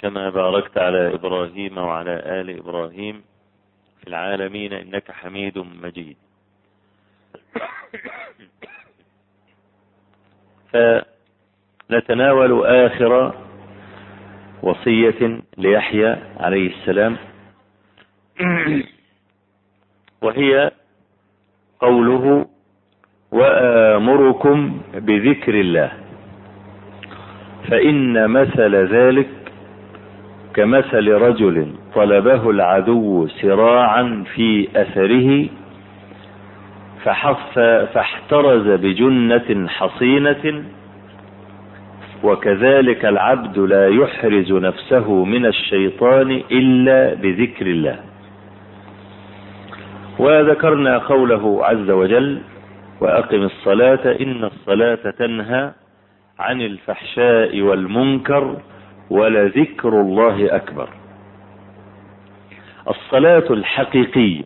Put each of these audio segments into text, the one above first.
كما باركت على إبراهيم وعلى آل إبراهيم في العالمين إنك حميد مجيد. فنتناول آخر وصية ليحيى عليه السلام وهي قوله وآمركم بذكر الله فإن مثل ذلك كمثل رجل طلبه العدو سراعا في أثره فحف فاحترز بجنة حصينة وكذلك العبد لا يحرز نفسه من الشيطان إلا بذكر الله. وذكرنا قوله عز وجل وأقم الصلاة إن الصلاة تنهى عن الفحشاء والمنكر ولذكر الله أكبر. الصلاة الحقيقية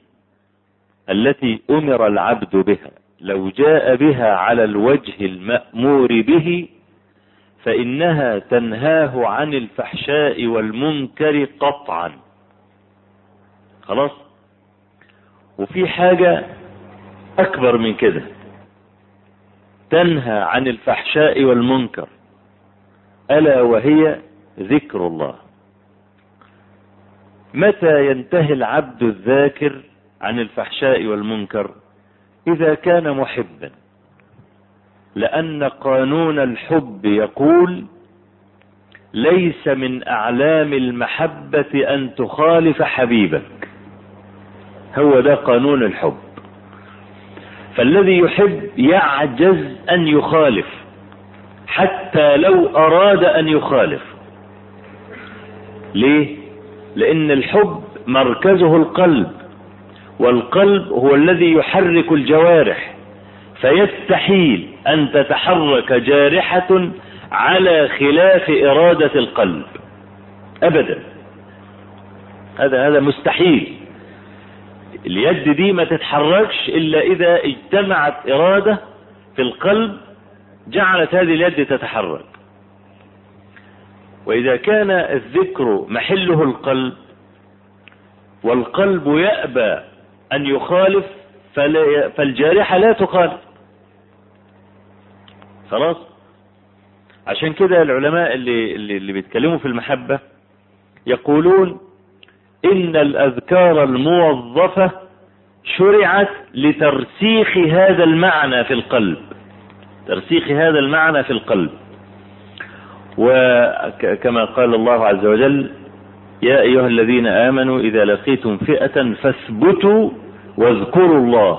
التي أمر العبد بها لو جاء بها على الوجه المأمور به فإنها تنهاه عن الفحشاء والمنكر قطعا. خلاص؟ وفي حاجة أكبر من كده. تنهى عن الفحشاء والمنكر. ألا وهي ذكر الله. متى ينتهي العبد الذاكر عن الفحشاء والمنكر؟ إذا كان محبا. لأن قانون الحب يقول ليس من أعلام المحبة أن تخالف حبيبك. هو ده قانون الحب. فالذي يحب يعجز أن يخالف حتى لو أراد أن يخالف. ليه؟ لأن الحب مركزه القلب والقلب هو الذي يحرك الجوارح فيستحيل أن تتحرك جارحة على خلاف إرادة القلب أبدا. هذا هذا مستحيل. اليد دي ما تتحركش إلا إذا اجتمعت إرادة في القلب جعلت هذه اليد تتحرك. وإذا كان الذكر محله القلب والقلب يأبى أن يخالف فالجارحة لا تخالف. خلاص؟ عشان كده العلماء اللي, اللي, بيتكلموا في المحبة يقولون إن الأذكار الموظفة شرعت لترسيخ هذا المعنى في القلب. ترسيخ هذا المعنى في القلب. وكما قال الله عز وجل يا أيها الذين آمنوا إذا لقيتم فئة فاثبتوا واذكروا الله.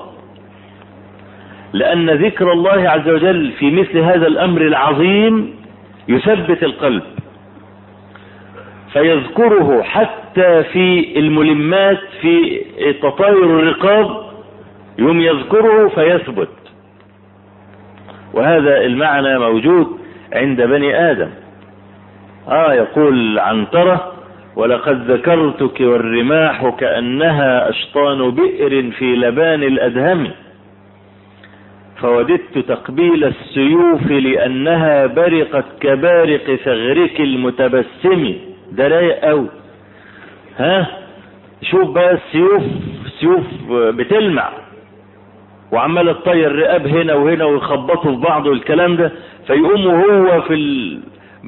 لأن ذكر الله عز وجل في مثل هذا الأمر العظيم يثبت القلب فيذكره حتى في الملمات في تطاير الرقاب يوم يذكره فيثبت. وهذا المعنى موجود عند بني آدم. آه يقول عنترة ولقد ذكرتك والرماح كأنها أشطان بئر في لبان الأدهم فوددت تقبيل السيوف لأنها برقت كبارق ثغرك المتبسم. ده رايق قوي ها؟ شوف بقى السيوف سيوف بتلمع وعمال تطير رقاب هنا وهنا ويخبطوا في بعض والكلام ده فيقوم هو في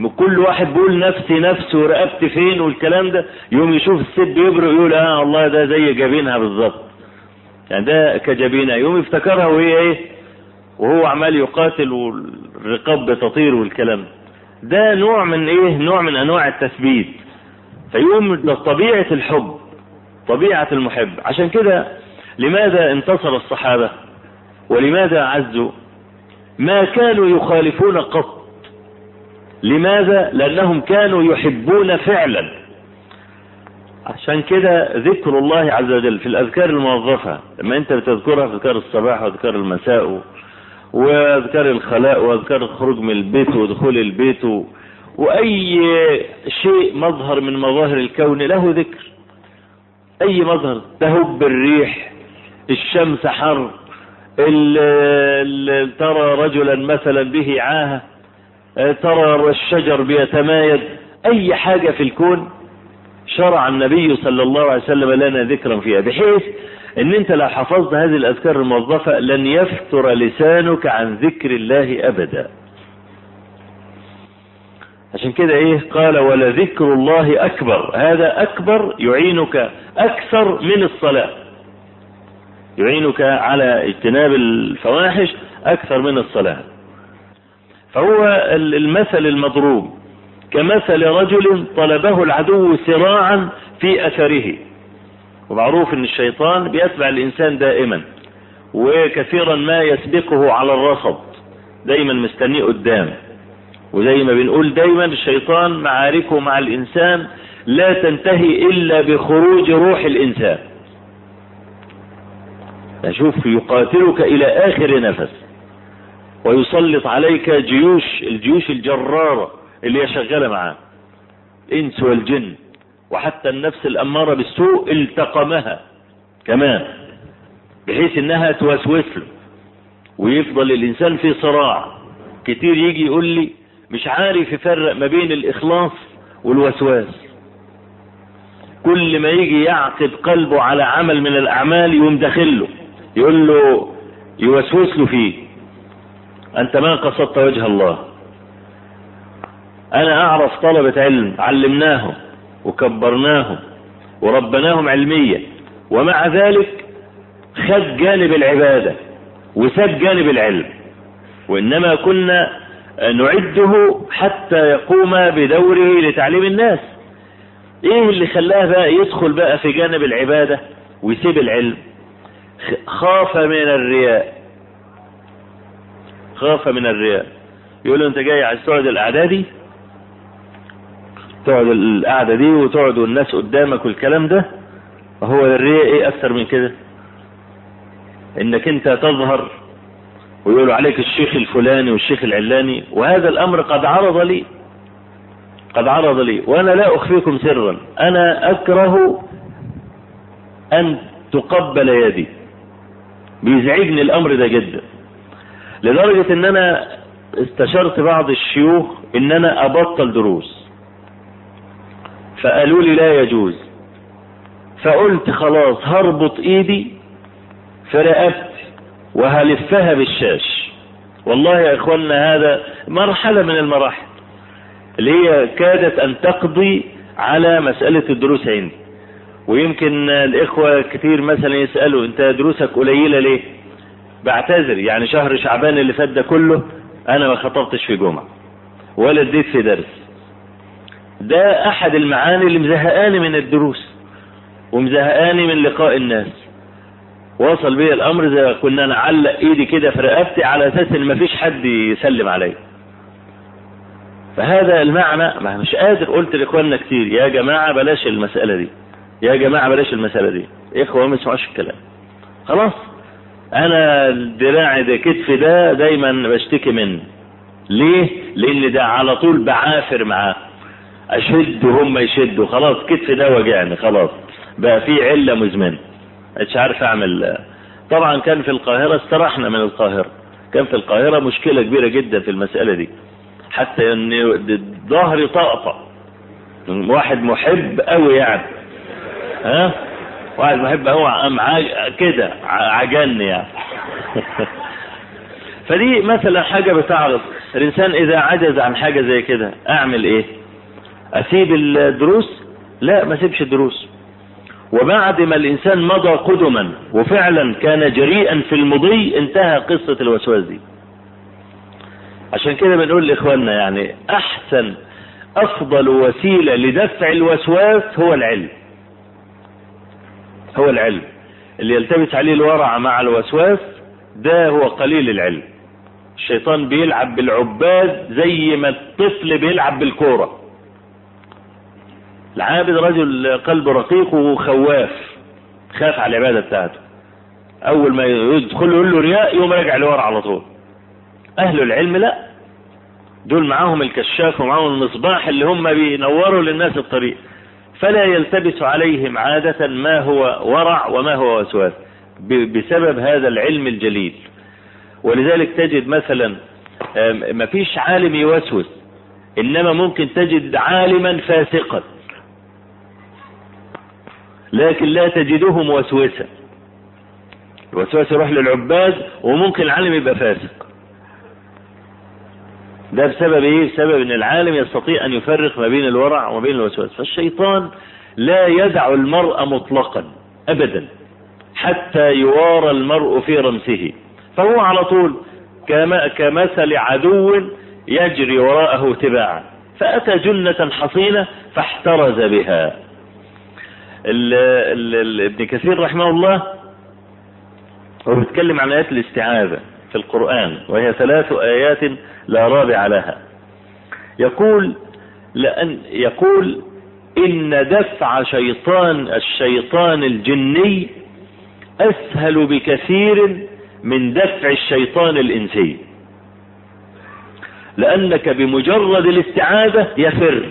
كل واحد بيقول نفسي نفسي ورقبتي فين والكلام ده يوم يشوف الست بيبرق يقول آه والله ده زي جبينها بالظبط. يعني ده كجبينها يوم يفتكرها وهي إيه؟ وهو عمال يقاتل والرقاب بتطير والكلام ده. نوع من إيه؟ نوع من أنواع التثبيت. فيقوم طبيعة الحب طبيعة المحب. عشان كده لماذا انتصر الصحابة؟ ولماذا عزوا؟ ما كانوا يخالفون قط. لماذا؟ لأنهم كانوا يحبون فعلا. عشان كده ذكر الله عز وجل في الأذكار الموظفة. لما أنت بتذكرها في أذكار الصباح وأذكار المساء وأذكار الخلاء وأذكار الخروج من البيت ودخول البيت وأي شيء مظهر من مظاهر الكون له ذكر. أي مظهر؟ تهب الريح الشمس حر ترى رجلا مثلا به عاهة. ترى الشجر بيتمايز أي حاجة في الكون؟ شرع النبي صلى الله عليه وسلم لنا ذكرا فيها بحيث إن أنت لو حفظت هذه الأذكار الموظفة لن يفتر لسانك عن ذكر الله أبدا. عشان كده إيه؟ قال ولذكر الله أكبر. هذا أكبر يعينك أكثر من الصلاة. يعينك على اجتناب الفواحش أكثر من الصلاة. فهو المثل المضروب. كمثل رجل طلبه العدو سراعا في أثره. ومعروف إن الشيطان بيتبع الإنسان دائما وكثيرا ما يسبقه على الرصد دايما مستنيه قدام. وزي ما بنقول دايما الشيطان معاركه مع الإنسان لا تنتهي إلا بخروج روح الإنسان. شوف يقاتلك إلى آخر نفس. ويسلط عليك جيوش الجيوش الجرارة اللي هي شغالة معاه. الإنس والجن وحتى النفس الأمارة بالسوء التقمها كمان بحيث إنها توسوس له ويفضل الإنسان في صراع. كتير يجي يقول لي مش عارف يفرق ما بين الإخلاص والوسواس. كل ما يجي يعقد قلبه على عمل من الأعمال يقوم داخله يقول له يوسوس له فيه أنت ما قصدت وجه الله. أنا أعرف طلبة علم علمناهم وكبرناهم وربناهم علميا ومع ذلك خد جانب العبادة وساب جانب العلم. وإنما كنا نعده حتى يقوم بدوره لتعليم الناس. إيه اللي خلاه بقى يدخل بقى في جانب العبادة ويسيب العلم؟ خاف من الرياء. خاف من الرياء. يقول له انت جاي عايز تقعد القعدة دي؟ تقعد القعدة دي وتقعد الناس قدامك والكلام ده؟ هو الرياء إيه أكتر من كده؟ انك انت تظهر ويقولوا عليك الشيخ الفلاني والشيخ العلاني وهذا الامر قد عرض لي. قد عرض لي. وأنا لا اخفيكم سرا. أنا اكره ان تقبل يدي. بيزعجني الامر ده جدا. لدرجة إن أنا استشرت بعض الشيوخ إن أنا أبطل دروس. فقالوا لي لا يجوز. فقلت خلاص هربط إيدي في رقبتي وهلفها بالشاش. والله يا اخوانا هذا مرحلة من المراحل. اللي هي كادت أن تقضي على مسألة الدروس عندي. ويمكن الإخوة كتير مثلا يسألوا أنت دروسك قليلة ليه؟ بعتذر يعني شهر شعبان اللي فات ده كله أنا ما خطبتش في جمعة ولا اديت في درس. ده أحد المعاني اللي مزهقاني من الدروس ومزهقاني من لقاء الناس. وصل بي الأمر زي كنا نعلق إيدي كده في رقبتي على أساس إن مفيش حد يسلم عليا. فهذا المعنى ما مش قادر قلت لإخواننا كتير يا جماعة بلاش المسألة دي يا جماعة بلاش المسألة دي. إخوة ما يسمعوش الكلام. خلاص. أنا دراعي ده كتفي ده دايما بشتكي منه. ليه؟ لأن ده على طول بعافر معاه. أشد وهم يشدوا. خلاص كتفي ده وجعني خلاص. بقى في علة مزمنة. مش عارف أعمل. طبعا كان في القاهرة استرحنا من القاهرة. كان في القاهرة مشكلة كبيرة جدا في المسألة دي. حتى إن ظهري طقطق. واحد محب قوي يعني. ها؟ واحد قوي معاه كده عجني يعني. فدي مثلا حاجة بتعرض. الإنسان إذا عجز عن حاجة زي كده أعمل إيه؟ أسيب الدروس؟ لا ما سيبش الدروس. وبعد ما الإنسان مضى قدما وفعلا كان جريئا في المضي انتهى قصة الوسواس دي. عشان كده بنقول لإخواننا يعني أحسن أفضل وسيلة لدفع الوسواس هو العلم. هو العلم. اللي يلتبس عليه الورع مع الوسواس ده هو قليل العلم. الشيطان بيلعب بالعباد زي ما الطفل بيلعب بالكورة. العابد رجل قلبه رقيق وخواف خاف على العبادة بتاعته. أول ما يدخل يقول له رياء يقوم راجع لورا على طول. أهل العلم لا. دول معاهم الكشاف ومعاهم المصباح اللي هم بينوروا للناس الطريق. فلا يلتبس عليهم عادة ما هو ورع وما هو وسواس بسبب هذا العلم الجليل. ولذلك تجد مثلا ما فيش عالم يوسوس إنما ممكن تجد عالما فاسقا. لكن لا تجده موسوسا الوسواس يروح للعباد وممكن العالم يبقى فاسق. ده بسبب إيه؟ بسبب إن العالم يستطيع أن يفرق ما بين الورع وما بين الوسواس. فالشيطان لا يدع المرء مطلقا ابدا حتى يوارى المرء في رمسه. فهو على طول كما كمثل عدو يجري وراءه تباعا. فأتى جنة حصينة فاحترز بها. ال ال ال ابن كثير رحمه الله هو بيتكلم عن آيات الاستعاذة في القرآن وهي ثلاث آيات لا رابع لها. يقول لأن يقول إن دفع شيطان الشيطان الجني أسهل بكثير من دفع الشيطان الإنسي. لأنك بمجرد الاستعاذة يفر.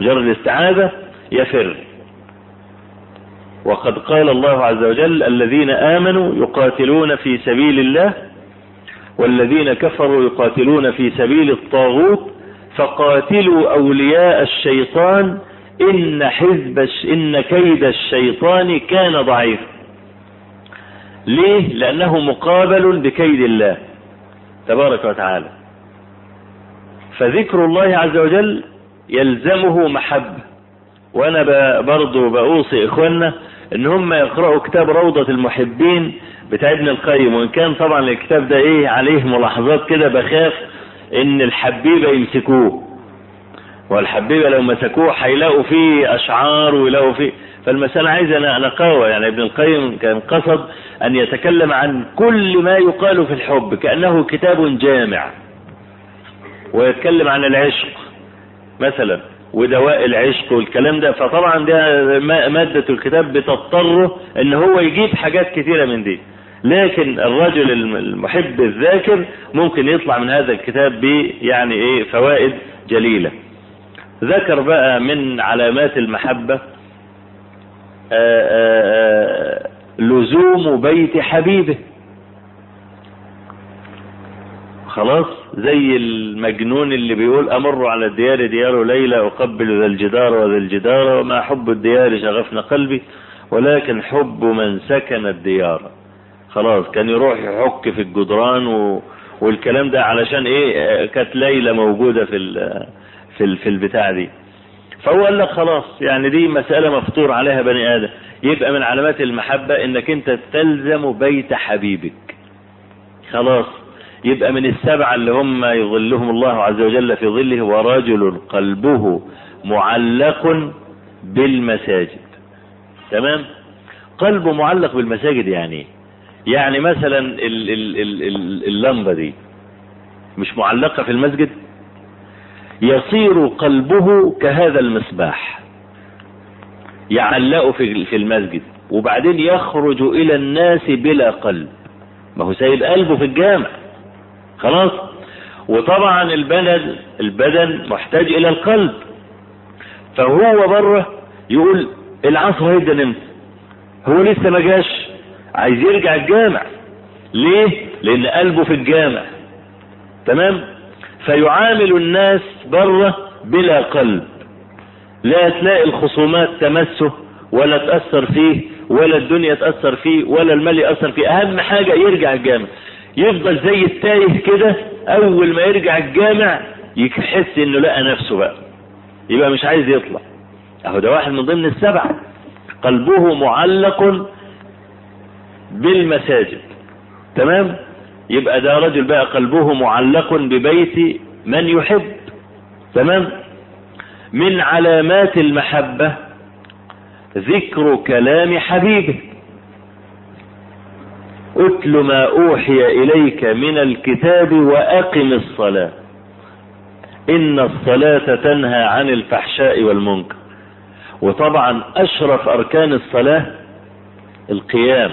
مجرد الاستعاذة يفر. وقد قال الله عز وجل الذين آمنوا يقاتلون في سبيل الله والذين كفروا يقاتلون في سبيل الطاغوت فقاتلوا أولياء الشيطان إن حزب إن كيد الشيطان كان ضعيفا. ليه؟ لأنه مقابل بكيد الله تبارك وتعالى. فذكر الله عز وجل يلزمه محبة. وأنا برضو بأوصي إخواننا إن هم يقرأوا كتاب روضة المحبين بتاع ابن القيم وإن كان طبعا الكتاب ده إيه عليه ملاحظات كده بخاف إن الحبيبة يمسكوه. والحبيبة لو مسكوه هيلاقوا فيه أشعار ويلاقوا فيه. فالمسألة عايزة نقاوة يعني ابن القيم كان قصد أن يتكلم عن كل ما يقال في الحب كأنه كتاب جامع. ويتكلم عن العشق. مثلا ودواء العشق والكلام ده. فطبعا ده مادة الكتاب بتضطره إن هو يجيب حاجات كثيرة من دي. لكن الرجل المحب الذاكر ممكن يطلع من هذا الكتاب ب يعني إيه فوائد جليلة. ذكر بقى من علامات المحبة آآ آآ لزوم بيت حبيبه. خلاص زي المجنون اللي بيقول أمر على الديار ديار ليلى أقبل ذا الجدار وذا الجدار وما حب الديار شغفنا قلبي ولكن حب من سكن الديار. خلاص كان يروح يحك في الجدران و... والكلام ده علشان إيه؟ كانت ليلى موجودة في ال... في ال... في البتاع دي. فهو قال لك خلاص يعني دي مسألة مفطور عليها بني آدم. يبقى من علامات المحبة إنك أنت تلزم بيت حبيبك. خلاص. يبقى من السبعة اللي هم يظلهم الله عز وجل في ظله ورجل قلبه معلق بالمساجد. تمام؟ قلبه معلق بالمساجد يعني يعني مثلا ال ال ال ال اللمبة دي مش معلقة في المسجد؟ يصير قلبه كهذا المصباح. يعلقه في المسجد وبعدين يخرج إلى الناس بلا قلب. ما هو سايب قلبه في الجامع. خلاص؟ وطبعا البدن البدن محتاج إلى القلب. فهو بره يقول العصر هيدا نمت هو لسه ما جاش عايز يرجع الجامع. ليه؟ لأن قلبه في الجامع. تمام؟ فيعامل الناس بره بلا قلب. لا تلاقي الخصومات تمسه ولا تأثر فيه ولا الدنيا تأثر فيه ولا المال يأثر فيه. أهم حاجة يرجع الجامع. يفضل زي التايه كده أول ما يرجع الجامع يحس إنه لقى نفسه بقى. يبقى مش عايز يطلع. أهو ده واحد من ضمن السبعة. قلبه معلق بالمساجد. تمام؟ يبقى ده رجل بقى قلبه معلق ببيت من يحب. تمام؟ من علامات المحبة ذكر كلام حبيبه. أتل ما أوحي إليك من الكتاب وأقم الصلاة. إن الصلاة تنهى عن الفحشاء والمنكر. وطبعا أشرف أركان الصلاة القيام.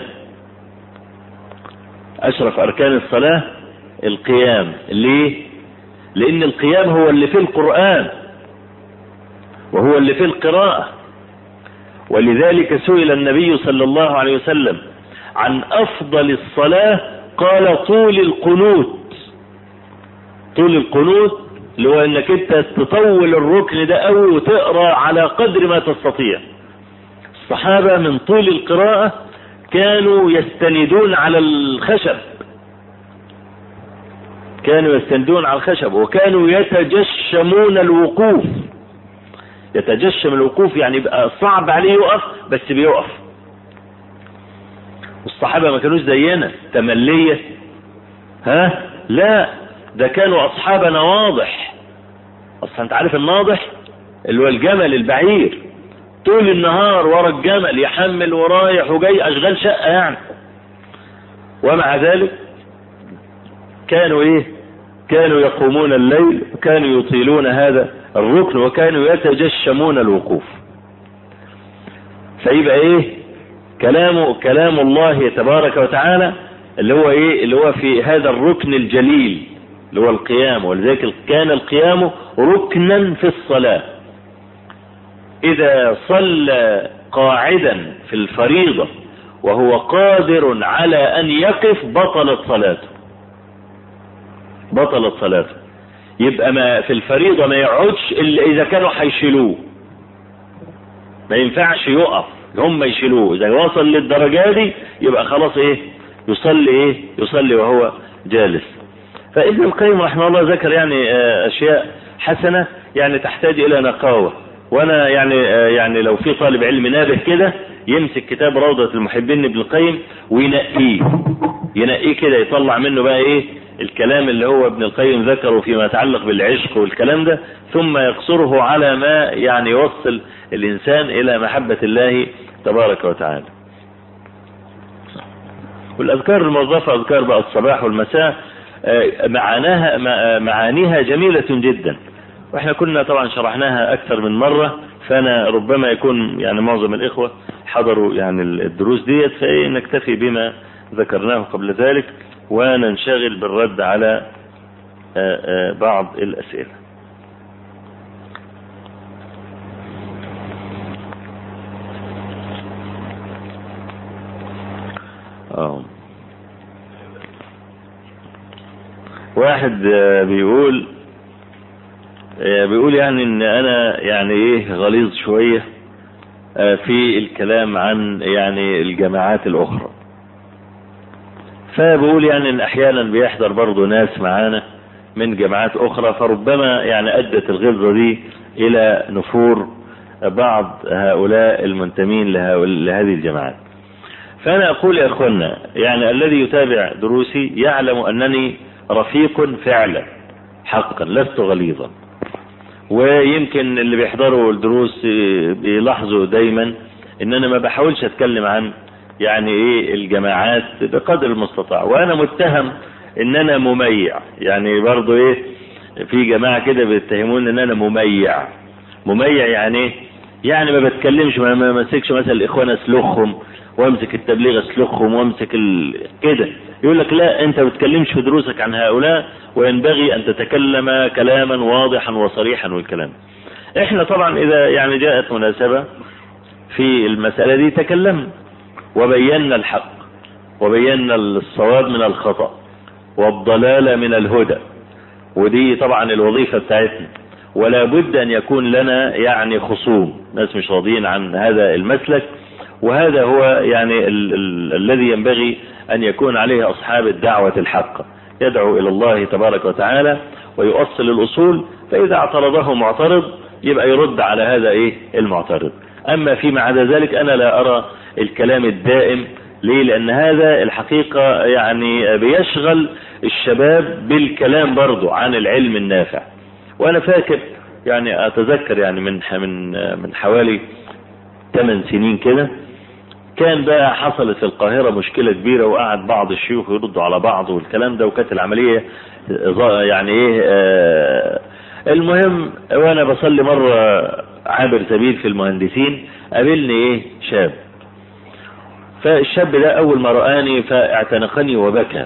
أشرف أركان الصلاة القيام. ليه؟ لأن القيام هو اللي في القرآن. وهو اللي في القراءة. ولذلك سئل النبي صلى الله عليه وسلم عن أفضل الصلاة قال طول القنوت. طول القنوت اللي هو إنك أنت تطول الركن ده قوي وتقرا على قدر ما تستطيع. الصحابة من طول القراءة كانوا يستندون على الخشب. كانوا يستندون على الخشب وكانوا يتجشمون الوقوف. يتجشم الوقوف يعني صعب عليه يقف بس بيقف. والصحابة ما كانوش زينا. تملية. ها؟ لا. ده كانوا اصحاب نواضح أصلا أنت عارف الناضح؟ اللي هو الجمل البعير. طول النهار ورا الجمل يحمل ورايح وجاي أشغال شقة يعني. ومع ذلك كانوا إيه؟ كانوا يقومون الليل وكانوا يطيلون هذا الركن وكانوا يتجشمون الوقوف. فيبقى إيه؟ كلام كلام الله تبارك وتعالى اللي هو إيه؟ اللي هو في هذا الركن الجليل اللي هو القيام. ولذلك كان القيام ركنا في الصلاة. إذا صلى قاعدا في الفريضة وهو قادر على أن يقف بطلت صلاته. بطلت صلاته. يبقى ما في الفريضة ما يقعدش إلا إذا كانوا هيشيلوه ما ينفعش يقف. هم يشيلوه. إذا وصل للدرجة دي يبقى خلاص إيه؟ يصلي إيه؟ يصلي وهو جالس. فإبن القيم رحمه الله ذكر يعني أشياء حسنة يعني تحتاج إلى نقاوة. وأنا يعني يعني لو في طالب علم نابه كده يمسك كتاب روضة المحبين ابن القيم وينقيه. ينقيه كده يطلع منه بقى إيه؟ الكلام اللي هو ابن القيم ذكره فيما يتعلق بالعشق والكلام ده ثم يقصره على ما يعني يوصل الإنسان إلى محبة الله تبارك وتعالى. والأذكار الموظفة أذكار بقى الصباح والمساء معاناها معانيها جميلة جدا. وإحنا كنا طبعا شرحناها أكثر من مرة فأنا ربما يكون يعني معظم الإخوة حضروا يعني الدروس ديت فايه نكتفي بما ذكرناه قبل ذلك وننشغل بالرد على بعض الأسئلة. آه. واحد بيقول بيقول يعني إن أنا يعني إيه غليظ شوية في الكلام عن يعني الجماعات الأخرى. فبقول يعني إن أحيانا بيحضر برضه ناس معانا من جماعات أخرى فربما يعني أدت الغلظة دي إلى نفور بعض هؤلاء المنتمين لهذه الجماعات فأنا أقول يا اخوانا يعني الذي يتابع دروسي يعلم أنني رفيق فعلا حقا لست غليظا. ويمكن اللي بيحضروا الدروس بيلاحظوا دايما ان أنا ما بحاولش أتكلم عن يعني إيه الجماعات بقدر المستطاع وأنا متهم ان أنا مميع. يعني برضو إيه في جماعة كده بيتهمون ان أنا مميع. مميع يعني إيه يعني ما بتكلمش ما ماسكش مثلا الإخوان اسلخهم وامسك التبليغ اسلخهم وامسك ال... كده. يقول لك لا أنت ما بتكلمش في دروسك عن هؤلاء وينبغي أن تتكلم كلاما واضحا وصريحا والكلام. إحنا طبعا إذا يعني جاءت مناسبة في المسألة دي تكلمنا وبينا الحق وبينا الصواب من الخطأ والضلال من الهدى. ودي طبعا الوظيفة بتاعتنا. ولا بد أن يكون لنا يعني خصوم. ناس مش راضيين عن هذا المسلك وهذا هو يعني ال ال الذي ينبغي أن يكون عليه أصحاب الدعوة الحقة يدعو إلى الله تبارك وتعالى ويؤصل الأصول فإذا اعترضه معترض يبقى يرد على هذا إيه؟ المعترض. أما فيما عدا ذلك أنا لا أرى الكلام الدائم. ليه؟ لأن هذا الحقيقة يعني بيشغل الشباب بالكلام برضو عن العلم النافع. وأنا فاكر يعني أتذكر يعني من من من حوالي 8 سنين كده كان بقى حصلت في القاهرة مشكلة كبيرة وقعد بعض الشيوخ يردوا على بعض والكلام ده وكانت العملية يعني إيه آه المهم وأنا بصلي مرة عابر سبيل في المهندسين قابلني إيه شاب. فالشاب ده أول ما رآني فاعتنقني وبكى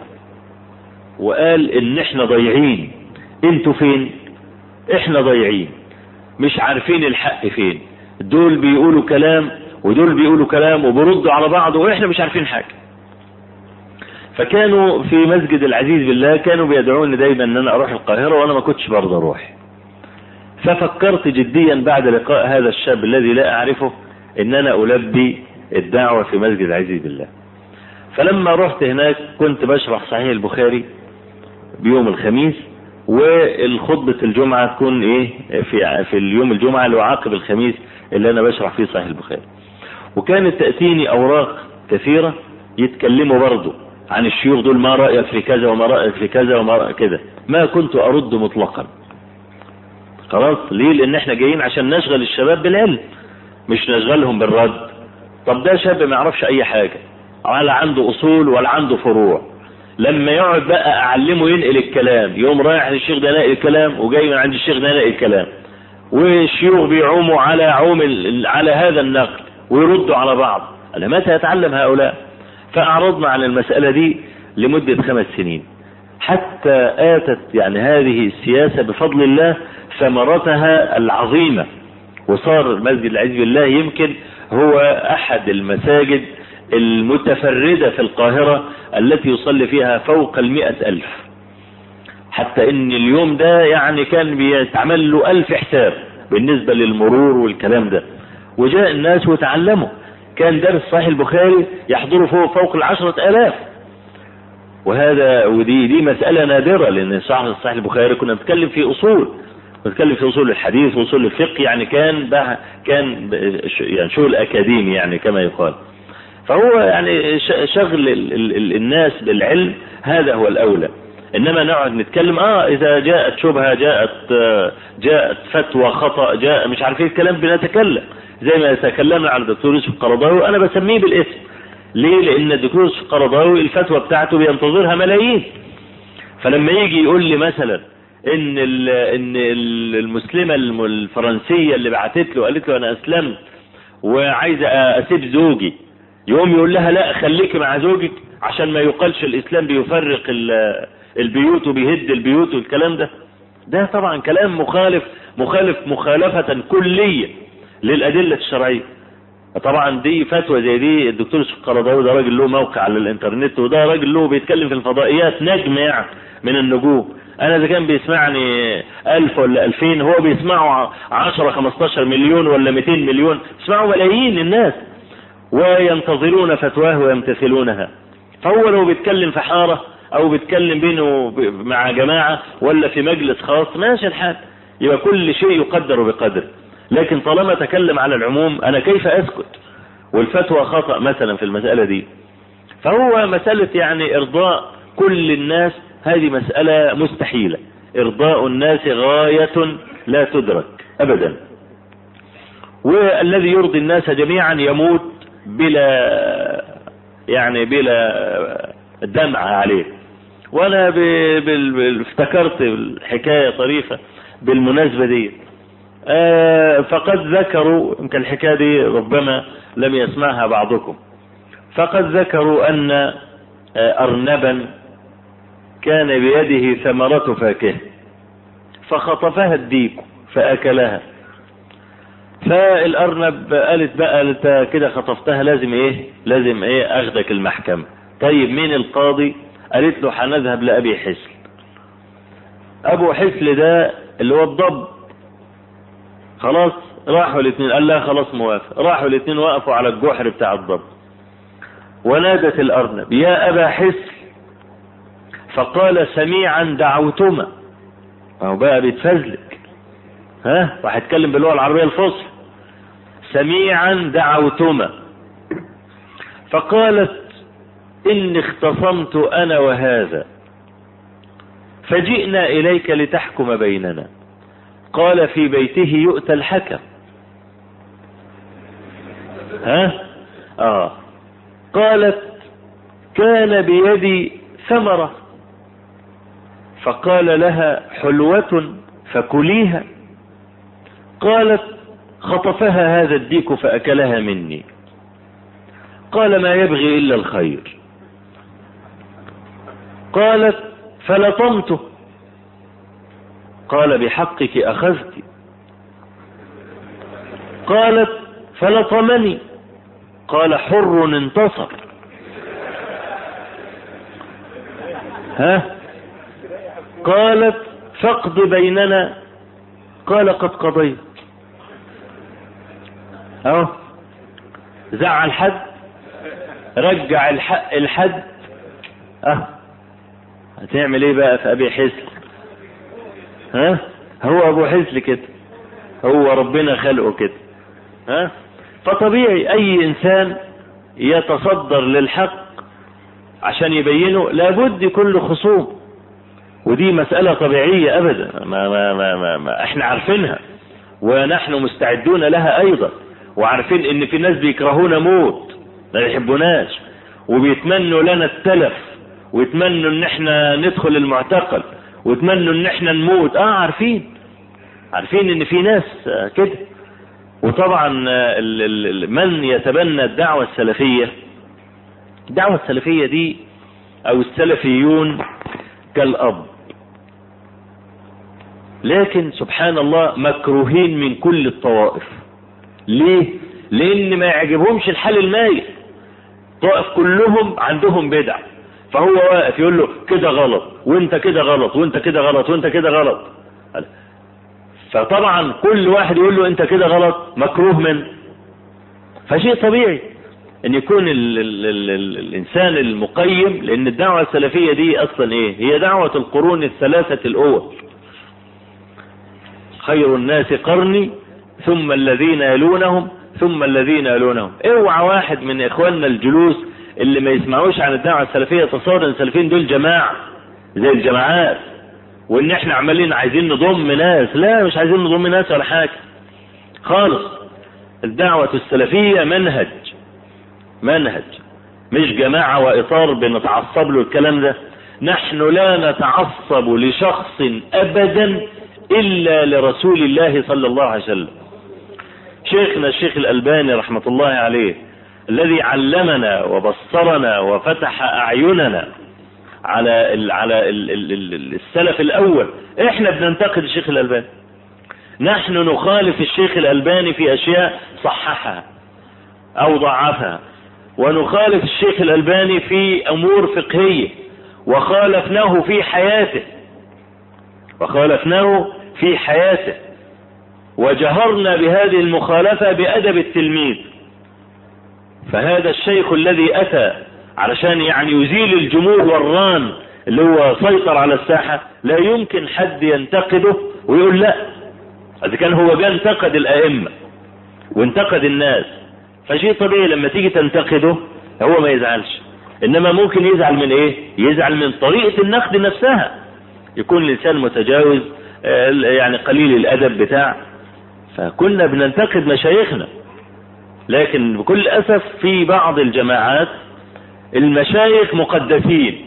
وقال إن إحنا ضايعين أنتوا فين؟ إحنا ضايعين مش عارفين الحق فين. دول بيقولوا كلام ودول بيقولوا كلام وبيردوا على بعض وإحنا مش عارفين حاجة. فكانوا في مسجد العزيز بالله كانوا بيدعوني دايما إن أنا أروح القاهرة وأنا ما كنتش برضه أروح. ففكرت جديا بعد لقاء هذا الشاب الذي لا أعرفه إن أنا ألبي الدعوة في مسجد العزيز بالله. فلما رحت هناك كنت بشرح صحيح البخاري بيوم الخميس والخطبة الجمعة تكون إيه؟ في في اليوم الجمعة اللي عقب الخميس اللي أنا بشرح فيه صحيح البخاري. وكانت تأتيني أوراق كثيرة يتكلموا برضه عن الشيوخ دول ما رأيك في كذا وما رأيك في كذا وما رأيك كذا. ما كنت أرد مطلقا. خلاص؟ ليه؟ لأن إحنا جايين عشان نشغل الشباب بالعلم مش نشغلهم بالرد. طب ده شاب ما يعرفش أي حاجة ولا عنده أصول ولا عنده فروع. لما يقعد بقى أعلمه ينقل الكلام يوم رايح للشيخ ده ناقل الكلام وجاي من عند الشيخ ده ناقل الكلام. والشيوخ بيعوموا على عوم على هذا النقل ويردوا على بعض. أنا متى يتعلم هؤلاء؟ فأعرضنا عن المسألة دي لمدة خمس سنين. حتى آتت يعني هذه السياسة بفضل الله ثمرتها العظيمة. وصار مسجد العزيز بالله يمكن هو أحد المساجد المتفردة في القاهرة التي يصلي فيها فوق المئة ألف. حتى إن اليوم ده يعني كان بيتعمل له ألف حساب بالنسبة للمرور والكلام ده. وجاء الناس وتعلموا. كان درس صحيح البخاري يحضره فوق, فوق العشرة آلاف. وهذا ودي دي مسألة نادرة لأن صحيح البخاري كنا نتكلم في أصول. نتكلم في أصول الحديث وأصول الفقه يعني كان كان يعني شغل أكاديمي يعني كما يقال. فهو يعني شغل الناس بالعلم هذا هو الأولى. إنما نقعد نتكلم آه إذا جاءت شبهة جاءت جاءت فتوى خطأ جاء مش عارف إيه الكلام بنتكلم. زي ما تكلمنا على الدكتور يوسف القرضاوي أنا بسميه بالاسم. ليه؟ لأن الدكتور يوسف القرضاوي الفتوى بتاعته بينتظرها ملايين. فلما يجي يقول لي مثلا إن إن المسلمة الفرنسية اللي بعتت له قالت له أنا أسلمت وعايزة أسيب زوجي. يقوم يقول لها لا خليكي مع زوجك عشان ما يقالش الإسلام بيفرق البيوت وبيهد البيوت والكلام ده. ده طبعا كلام مخالف مخالف مخالفة كلية للأدلة الشرعية. طبعا دي فتوى زي دي الدكتور يوسف القرضاوي ده راجل له موقع على الإنترنت وده راجل له بيتكلم في الفضائيات نجم يعني من النجوم. أنا إذا كان بيسمعني ألف ولا ألفين هو بيسمعوا عشرة خمستاشر مليون ولا ميتين مليون بيسمعوا ملايين الناس. وينتظرون فتواه ويمتثلونها. فهو لو بيتكلم في حارة أو بيتكلم بينه مع جماعة ولا في مجلس خاص ماشي الحال. يبقى كل شيء يقدر بقدر. لكن طالما تكلم على العموم أنا كيف أسكت؟ والفتوى خطأ مثلا في المسألة دي. فهو مسألة يعني إرضاء كل الناس هذه مسألة مستحيلة. إرضاء الناس غاية لا تدرك ابدا. والذي يرضي الناس جميعا يموت بلا يعني بلا دمع عليه. وأنا افتكرت الحكاية طريفة بالمناسبة دي. آه فقد ذكروا يمكن الحكاية دي ربما لم يسمعها بعضكم. فقد ذكروا أن آه أرنبا كان بيده ثمرة فاكهة فخطفها الديك فأكلها. فالارنب قالت بقى أنت كده خطفتها لازم إيه؟ لازم إيه؟ أخدك المحكمة. طيب مين القاضي؟ قالت له هنذهب لأبي حسل أبو حسل ده اللي هو الضب. خلاص راحوا الاثنين قال لا خلاص موافق. راحوا الاثنين وقفوا على الجحر بتاع الضب. ونادت الأرنب يا أبا حسل فقال سميعا دعوتما. هو بقى بيتفزلك. ها؟ راح يتكلم باللغة العربية الفصحى. سميعا دعوتما. فقالت إني اختصمت أنا وهذا. فجئنا إليك لتحكم بيننا. قال في بيته يؤتى الحكم. ها؟ آه. قالت كان بيدي ثمرة. فقال لها حلوة فكليها. قالت خطفها هذا الديك فأكلها مني. قال ما يبغي إلا الخير. قالت فلطمته قال بحقك أخذت. قالت فلطمني. قال حر انتصر. ها؟ قالت فاقض بيننا. قال قد قضيت. أهو. زعل حد رجع الحق الحد. آه هتعمل إيه بقى في أبي حسل ها؟ هو أبو حسل كده. هو ربنا خلقه كده. ها؟ فطبيعي أي إنسان يتصدر للحق عشان يبينه لابد يكون له خصوم. ودي مسألة طبيعية ابدا. ما ما ما ما, ما إحنا عارفينها. ونحن مستعدون لها أيضا. وعارفين إن في ناس بيكرهونا موت ما يحبوناش وبيتمنوا لنا التلف ويتمنوا إن إحنا ندخل المعتقل ويتمنوا إن إحنا نموت. آه عارفين عارفين إن في ناس كده. وطبعا من يتبنى الدعوة السلفية؟ الدعوة السلفية دي أو السلفيون كالأب. لكن سبحان الله مكروهين من كل الطوائف. ليه؟ لأن ما يعجبهمش الحال المايل. طائف كلهم عندهم بدع. فهو واقف يقول له كده غلط وانت كده غلط وانت كده غلط وانت كده غلط. فطبعا كل واحد يقول له انت كده غلط مكروه منه فشيء طبيعي. إن يكون ال ال ال ال الإنسان المقيم لأن الدعوة السلفية دي أصلا إيه؟ هي دعوة القرون الثلاثة الأول. خير الناس قرني ثم الذين يلونهم ثم الذين يلونهم. اوعى واحد من إخواننا الجلوس اللي ما يسمعوش عن الدعوة السلفية تصور إن السلفيين دول جماعة زي الجماعات وإن إحنا عمالين عايزين نضم ناس. لا مش عايزين نضم ناس ولا حاجة. خالص. الدعوة السلفية منهج. منهج. مش جماعة وإطار بنتعصب له الكلام ده. نحن لا نتعصب لشخص ابدا إلا لرسول الله صلى الله عليه وسلم. شيخنا الشيخ الألباني رحمة الله عليه الذي علمنا وبصرنا وفتح أعيننا على ال على ال ال السلف الأول. إحنا بننتقد الشيخ الألباني. نحن نخالف الشيخ الألباني في أشياء صححها أو ضعفها ونخالف الشيخ الألباني في أمور فقهية وخالفناه في حياته وخالفناه في حياته. وجهرنا بهذه المخالفة بأدب التلميذ. فهذا الشيخ الذي أتى علشان يعني يزيل الجمود والران اللي هو سيطر على الساحة لا يمكن حد ينتقده ويقول لا. إذا كان هو جاء انتقد الأئمة وانتقد الناس فشيء طبيعي لما تيجي تنتقده هو ما يزعلش. إنما ممكن يزعل من إيه؟ يزعل من طريقة النقد نفسها. يكون الإنسان متجاوز يعني قليل الأدب بتاع فكنا بننتقد مشايخنا. لكن بكل أسف في بعض الجماعات المشايخ مقدسين.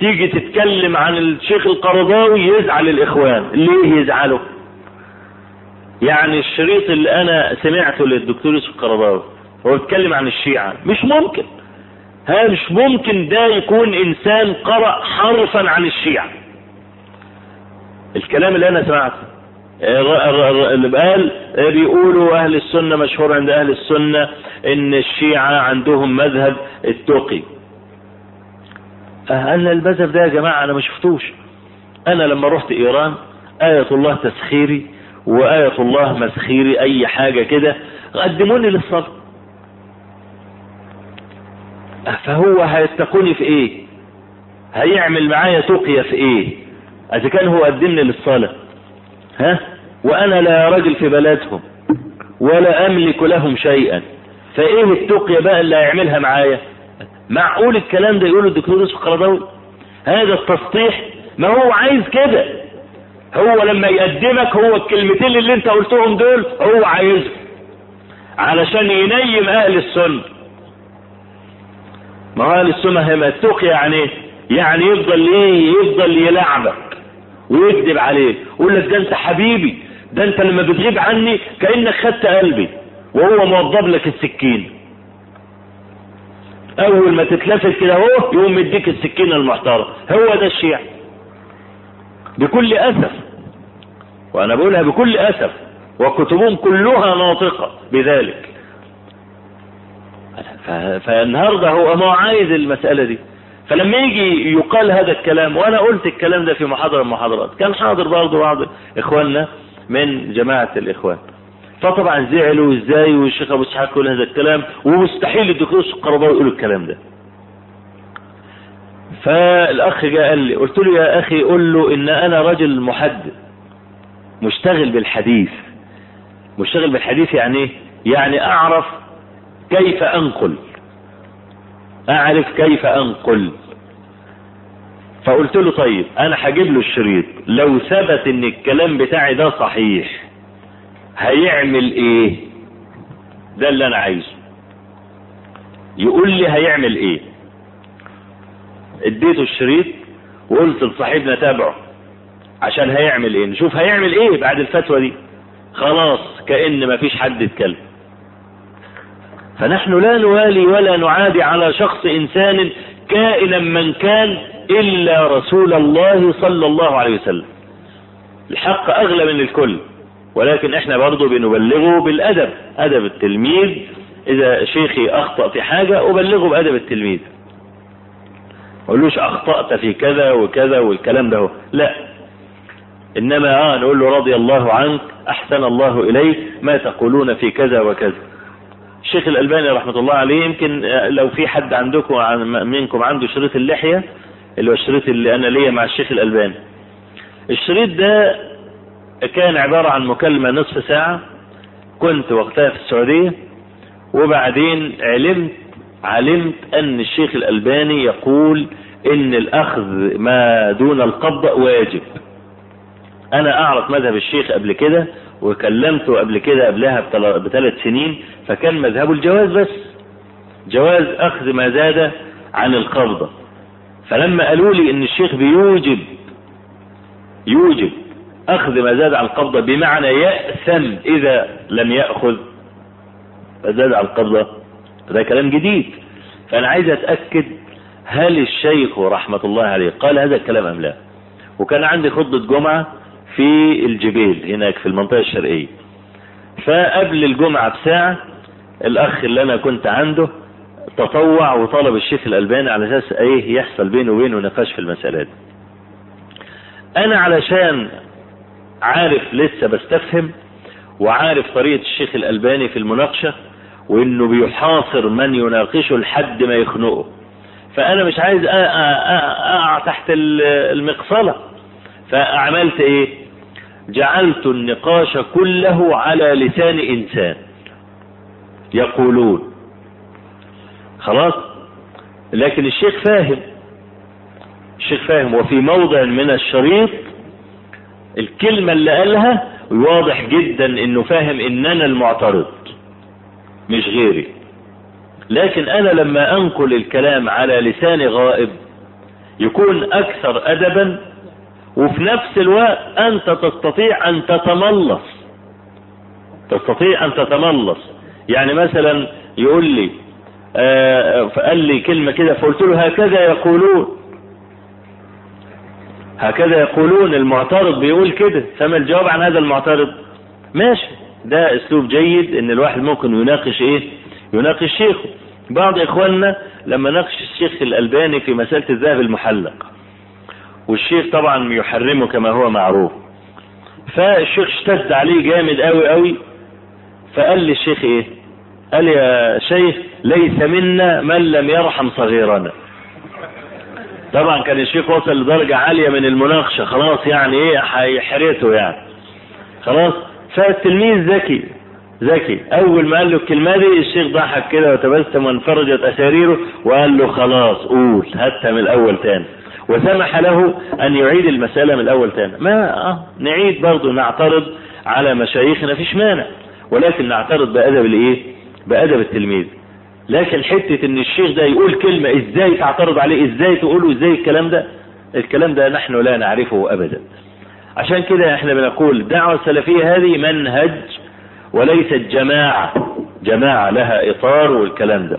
تيجي تتكلم عن الشيخ القرضاوي يزعل الإخوان. ليه يزعلوا؟ يعني الشريط اللي أنا سمعته للدكتور يوسف القرضاوي هو بيتكلم عن الشيعة. مش ممكن. ها مش ممكن ده يكون إنسان قرأ حرفا عن الشيعة. الكلام اللي أنا سمعته قال بيقولوا أهل السنة مشهور عند أهل السنة إن الشيعة عندهم مذهب التقي أنا المذهب ده يا جماعة أنا ما شفتوش. أنا لما رحت إيران آية الله تسخيري وآية الله مسخيري أي حاجة كده قدموني للصلاة فهو هيتقوني في إيه؟ هيعمل معايا تقية في إيه؟ إذا كان هو قدمني للصلاة. ها؟ وأنا لا راجل في بلدهم ولا أملك لهم شيئا. فايه التقية بقى اللي هيعملها معايا. معقول الكلام ده يقوله الدكتور يوسف القرضاوي هذا التسطيح ما هو عايز كده. هو لما يقدمك هو الكلمتين اللي أنت قلتهم دول هو عايزهم. علشان ينيم أهل السنة. ما هو أهل السنة هي التقية يعني إيه؟ يعني يفضل إيه؟ يفضل يلعبك ويكذب عليك. يقول لك ده أنت حبيبي. ده انت لما بتغيب عني كانك خدت قلبي وهو موضب لك السكين. أول ما تتلفت كده أهو يقوم مديك السكينة المحترمة. هو ده الشيعة بكل أسف وأنا بقولها بكل أسف وكتبهم كلها ناطقة بذلك. فالنهاردة هو ما عايز المسألة دي. فلما يجي يقال هذا الكلام وأنا قلت الكلام ده في محاضرة من المحاضرات كان حاضر برضه بعض إخواننا من جماعة الإخوان. فطبعا زعلوا إزاي والشيخ أبو إسحاق يقول هذا الكلام ومستحيل الدكتور القرضاوي يقول الكلام ده. فالأخ جاء قال لي قلت له يا أخي قول له إن أنا رجل محدث مشتغل بالحديث. مشتغل بالحديث يعني إيه؟ يعني أعرف كيف أنقل. أعرف كيف أنقل. فقلت له طيب أنا هجيب له الشريط. لو ثبت إن الكلام بتاعي ده صحيح هيعمل إيه؟ ده اللي أنا عايزه. يقول لي هيعمل إيه؟ اديته الشريط وقلت لصاحبنا تابعه عشان هيعمل إيه؟ نشوف هيعمل إيه بعد الفتوى دي. خلاص كأن مفيش حد اتكلم فنحن لا نوالي ولا نعادي على شخص إنسان كائنا من كان إلا رسول الله صلى الله عليه وسلم. الحق أغلى من الكل ولكن إحنا برضه بنبلغه بالأدب أدب التلميذ. إذا شيخي اخطأ في حاجة أبلغه بأدب التلميذ. قولوش أخطأت في كذا وكذا والكلام ده لا. إنما آه نقول له رضي الله عنك أحسن الله إليك ما تقولون في كذا وكذا. الشيخ الألباني رحمة الله عليه يمكن لو في حد عندكم منكم عنده شريط اللحية اللي هو الشريط اللي أنا ليا مع الشيخ الألباني. الشريط ده كان عبارة عن مكالمة نصف ساعة. كنت وقتها في السعودية وبعدين علمت علمت أن الشيخ الألباني يقول إن الأخذ ما دون القبض واجب. أنا أعرف مذهب الشيخ قبل كده وكلمته قبل كده قبلها بثلاث سنين فكان مذهبه الجواز بس. جواز أخذ ما زاد عن القبضة فلما قالوا لي إن الشيخ بيوجب يوجب أخذ ما زاد عن القبضة بمعنى يأثم إذا لم يأخذ ما زاد عن القبضة ده كلام جديد. فأنا عايز أتأكد هل الشيخ رحمة الله عليه قال هذا الكلام أم لا؟ وكان عندي خطبة جمعة في الجبيل هناك في المنطقة الشرقية. فقبل الجمعة بساعة الأخ اللي أنا كنت عنده تطوع وطلب الشيخ الألباني على أساس إيه يحصل بينه وبينه نقاش في المسألة دي. أنا علشان عارف لسه بستفهم وعارف طريقة الشيخ الألباني في المناقشة وإنه بيحاصر من يناقشه لحد ما يخنقه. فأنا مش عايز أقع تحت المقصلة. فعملت إيه؟ جعلت النقاش كله على لسان إنسان. يقولون خلاص؟ لكن الشيخ فاهم. الشيخ فاهم. وفي موضع من الشريط الكلمة اللي قالها واضح جدا إنه فاهم ان أنا المعترض مش غيري. لكن أنا لما أنقل الكلام على لسان غائب يكون أكثر ادبا وفي نفس الوقت أنت تستطيع أن تتملص. تستطيع أن تتملص. يعني مثلا يقول لي فقال لي كلمة كده فقلت له هكذا يقولون. هكذا يقولون المعترض بيقول كده. فما الجواب عن هذا المعترض؟ ماشي. ده أسلوب جيد إن الواحد ممكن يناقش إيه؟ يناقش شيخه. بعض إخواننا لما ناقش الشيخ الألباني في مسألة الذهب المحلق والشيخ طبعا يحرمه كما هو معروف. فالشيخ اشتد عليه جامد قوي قوي فقال لي الشيخ إيه؟ قال يا شيخ ليس منا من لم يرحم صغيرنا طبعا كان الشيخ وصل لدرجة عالية من المناقشة. خلاص يعني إيه هيحرته يعني. خلاص؟ فالتلميذ ذكي ذكي. أول ما قال له الكلمة دي الشيخ ضحك كده وتبسم وانفرجت أساريره وقال له خلاص قول هاتها من الأول تاني. وسمح له أن يعيد المسألة من الأول تاني. ما آه نعيد برضه نعترض على مشايخنا فيش مانع ولكن نعترض بأدب الإيه؟ بأدب التلميذ. لكن حتة إن الشيخ ده يقول كلمة إزاي تعترض عليه إزاي تقوله إزاي الكلام ده الكلام ده نحن لا نعرفه ابدا. عشان كده إحنا بنقول الدعوة السلفية هذه منهج وليست جماعة. جماعة لها إطار والكلام ده.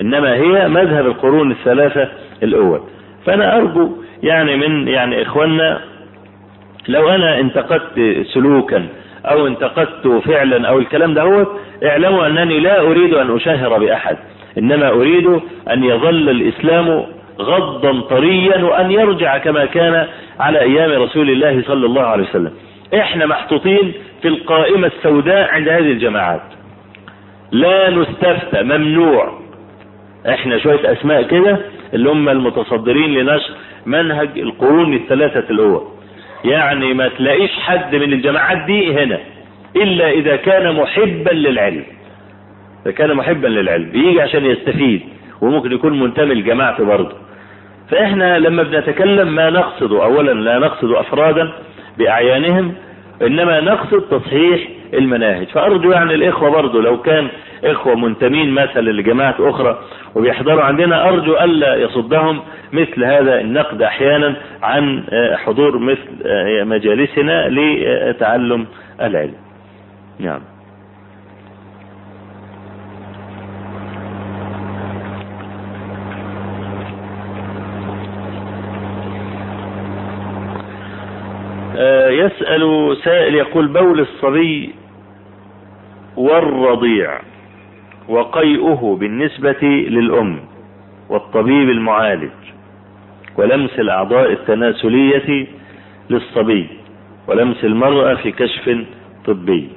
إنما هي مذهب القرون الثلاثة الأول. فأنا أرجو يعني من يعني إخواننا لو أنا انتقدت سلوكا أو انتقدت فعلا أو الكلام ده هو اعلموا أنني لا أريد أن أشهر بأحد. إنما أريد أن يظل الإسلام غضا طريا وأن يرجع كما كان على أيام رسول الله صلى الله عليه وسلم. إحنا محطوطين في القائمة السوداء عند هذه الجماعات. لا نستفتى ممنوع. إحنا شوية أسماء كده اللي هم المتصدرين لنشر منهج القرون الثلاثة الأول. يعني ما تلاقيش حد من الجماعات دي هنا إلا إذا كان محبا للعلم. إذا كان محبا للعلم يجي عشان يستفيد وممكن يكون منتمي لجماعته برضه. فإحنا لما بنتكلم ما نقصد اولا لا نقصد افرادا بأعيانهم إنما نقصد تصحيح المناهج. فأرجو يعني الإخوة برضه لو كان إخوة منتمين مثلا لجماعات أخرى وبيحضروا عندنا أرجو ألا يصدهم مثل هذا النقد أحيانا عن حضور مثل مجالسنا لتعلم العلم. نعم. يسأل سائل يقول بول الصبي والرضيع وقيئه بالنسبة للأم والطبيب المعالج ولمس الأعضاء التناسلية للصبي ولمس المرأة في كشف طبي.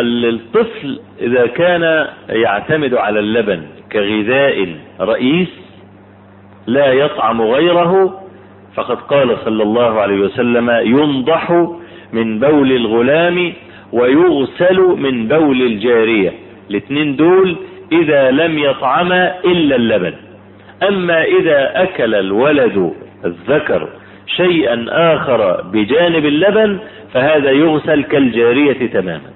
الطفل إذا كان يعتمد على اللبن كغذاء رئيس لا يطعم غيره فقد قال صلى الله عليه وسلم ينضح من بول الغلام ويغسل من بول الجارية. الاثنين دول إذا لم يطعما إلا اللبن. أما إذا أكل الولد الذكر شيئا آخر بجانب اللبن فهذا يغسل كالجارية تماما.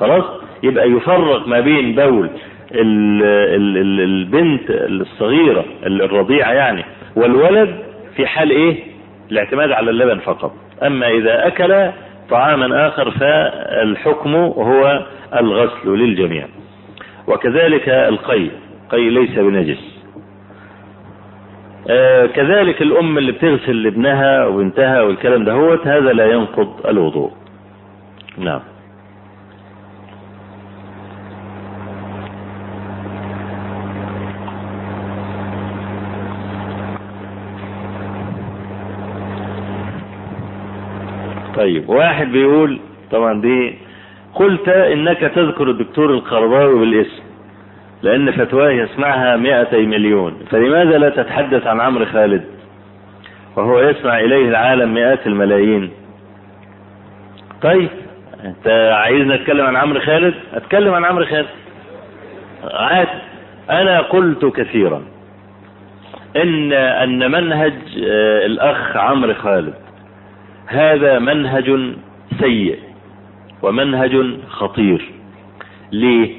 خلاص؟ يبقى يفرق ما بين بول ال ال ال البنت الصغيرة الرضيعة يعني والولد في حال إيه؟ الاعتماد على اللبن فقط. أما إذا أكل طعاما آخر فالحكم هو الغسل للجميع. وكذلك القي قي ليس بنجس. آه كذلك الأم اللي بتغسل لابنها وبنتها والكلام ده هو هذا لا ينقض الوضوء. نعم. طيب واحد بيقول طبعا دي قلت إنك تذكر الدكتور القرضاوي بالاسم لأن فتواه يسمعها مئتي مليون فلماذا لا تتحدث عن عمرو خالد؟ وهو يسمع إليه العالم مئات الملايين. طيب أنت عايزني أتكلم عن عمرو خالد؟ أتكلم عن عمرو خالد. عاد أنا قلت كثيرا إن أن منهج الأخ عمرو خالد هذا منهج سيء ومنهج خطير. ليه؟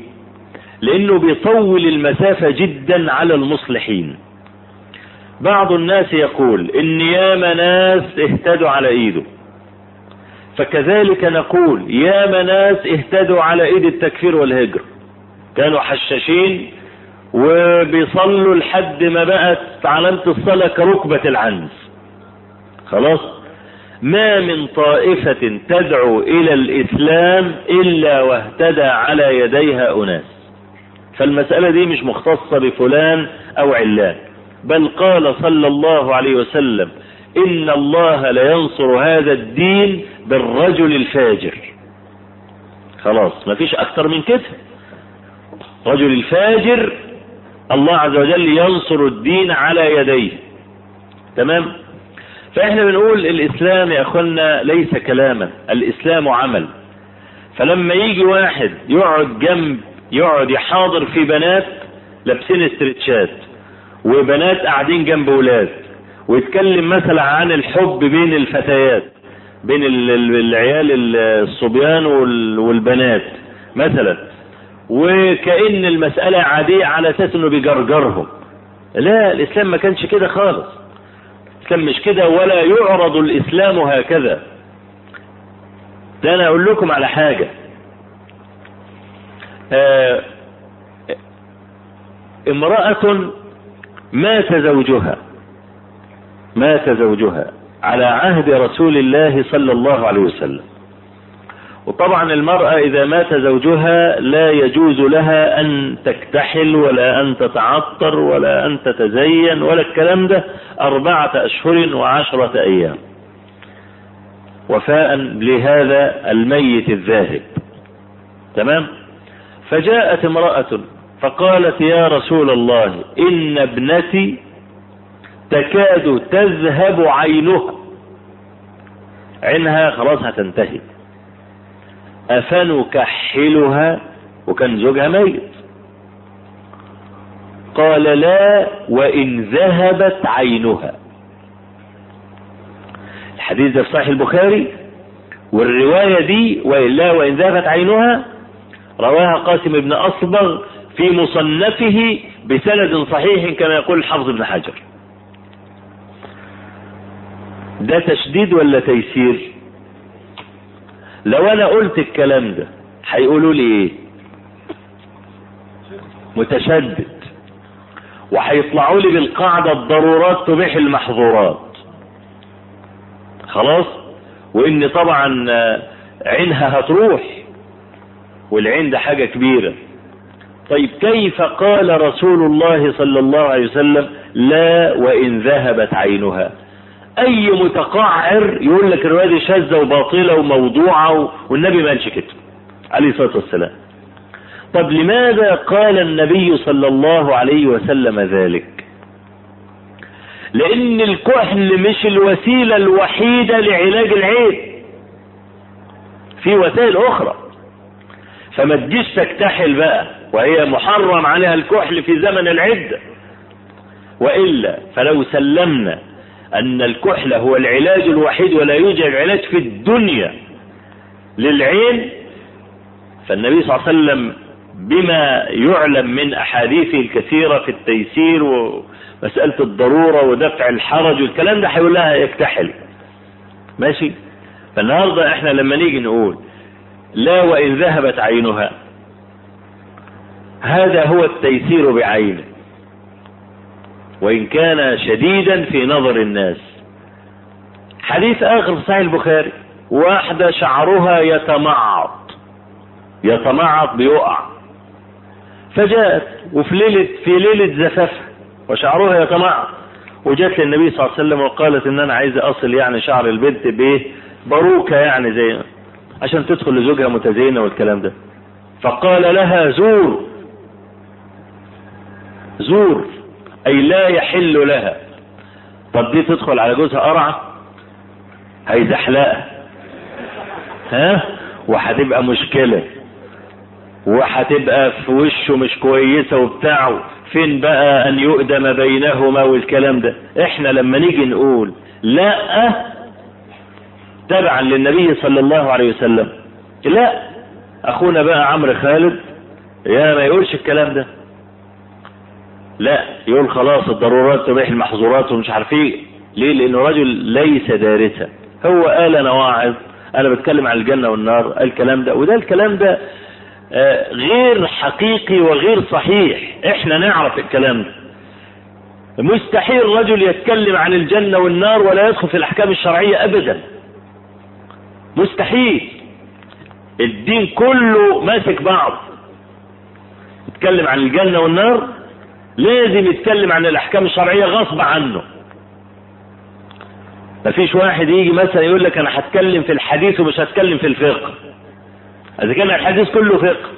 لأنه بيطول المسافة جدا على المصلحين. بعض الناس يقول ان ياما ناس اهتدوا على إيده. فكذلك نقول ياما ناس اهتدوا على إيد التكفير والهجر. كانوا حشاشين وبيصلوا لحد ما بقت علامة الصلاة كركبة العنز. خلاص؟ ما من طائفة تدعو إلى الإسلام إلا واهتدى على يديها أناس. فالمسألة دي مش مختصة بفلان أو علان. بل قال صلى الله عليه وسلم إن الله لينصر هذا الدين بالرجل الفاجر. خلاص مفيش أكتر من كده. رجل الفاجر الله عز وجل ينصر الدين على يديه. تمام؟ فإحنا بنقول الإسلام يا أخوانا ليس كلاما الإسلام عمل. فلما يجي واحد يقعد جنب يقعد يحاضر في بنات لابسين استرتشات وبنات قاعدين جنب ولاد ويتكلم مثلا عن الحب بين الفتيات بين العيال الصبيان والبنات مثلا وكأن المسألة عادية على أساس إنه بيجرجرهم. لا الإسلام ما كانش كده خالص. الإسلام مش كده ولا يعرض الإسلام هكذا. ده أنا أقول لكم على حاجة. آه امرأة مات زوجها مات زوجها على عهد رسول الله صلى الله عليه وسلم. وطبعا المرأة إذا مات زوجها لا يجوز لها أن تكتحل ولا أن تتعطر ولا أن تتزين ولا الكلام ده أربعة أشهر وعشرة أيام. وفاء لهذا الميت الذاهب. تمام؟ فجاءت امرأة فقالت يا رسول الله إن ابنتي تكاد تذهب عينها. عينها خلاص هتنتهي. أفنكحلها وكان زوجها ميت. قال لا وإن ذهبت عينها. الحديث ده في صحيح البخاري والرواية دي وإلا وإن ذهبت عينها رواها قاسم بن أصبغ في مصنفه بسند صحيح كما يقول الحافظ بن حجر. ده تشديد ولا تيسير؟ لو أنا قلت الكلام ده هيقولوا لي إيه؟ متشدد. وهيطلعوا لي بالقاعدة الضرورات تبيح المحظورات. خلاص؟ وإن طبعا عينها هتروح والعين ده حاجة كبيرة. طيب كيف قال رسول الله صلى الله عليه وسلم لا وإن ذهبت عينها؟ أي متقعر يقول لك الرواية دي شاذة وباطلة وموضوعة والنبي ما قالش كده. عليه الصلاة والسلام. طب لماذا قال النبي صلى الله عليه وسلم ذلك؟ لأن الكحل مش الوسيلة الوحيدة لعلاج العين. في وسائل أخرى. فما تجيش تكتحل بقى وهي محرم عليها الكحل في زمن العدة. وإلا فلو سلمنا أن الكحل هو العلاج الوحيد ولا يوجد علاج في الدنيا للعين فالنبي صلى الله عليه وسلم بما يعلم من أحاديثه الكثيرة في التيسير ومسألة الضرورة ودفع الحرج والكلام ده هيقول لها يكتحل. ماشي؟ فالنهاردة إحنا لما نيجي نقول لا وإن ذهبت عينها هذا هو التيسير بعينه. وإن كان شديدا في نظر الناس. حديث آخر في صحيح البخاري واحدة شعرها يتمعط. يتمعط بيقع. فجاءت وفي ليلة في ليلة زفافها وشعرها يتمعط. وجات للنبي صلى الله عليه وسلم وقالت إن أنا عايزة أصل يعني شعر البنت بإيه؟ باروكة يعني زي عشان تدخل لزوجها متزينة والكلام ده. فقال لها زور. زور. أي لا يحل لها. طب دي تدخل على جوزها قرعة؟ هيزحلقها ها؟ وهتبقى مشكلة. وهتبقى في وشه مش كويسة وبتاعه فين بقى أن يؤدم بينهما والكلام ده؟ إحنا لما نيجي نقول لا تبعا للنبي صلى الله عليه وسلم. لا. أخونا بقى عمرو خالد يا ما يقولش الكلام ده. لا يقول خلاص الضرورات تبيح المحظورات ومش عارف إيه ليه؟ لأنه رجل ليس دارسا. هو قال أنا واعظ أنا بتكلم عن الجنة والنار الكلام ده. وده الكلام ده آه غير حقيقي وغير صحيح. إحنا نعرف الكلام ده. مستحيل رجل يتكلم عن الجنة والنار ولا يدخل في الأحكام الشرعية ابدا. مستحيل. الدين كله ماسك بعض. يتكلم عن الجنة والنار لازم يتكلم عن الأحكام الشرعية غصب عنه. مفيش واحد يجي مثلا يقول لك أنا هتكلم في الحديث ومش هتكلم في الفقه. إذا كان الحديث كله فقه.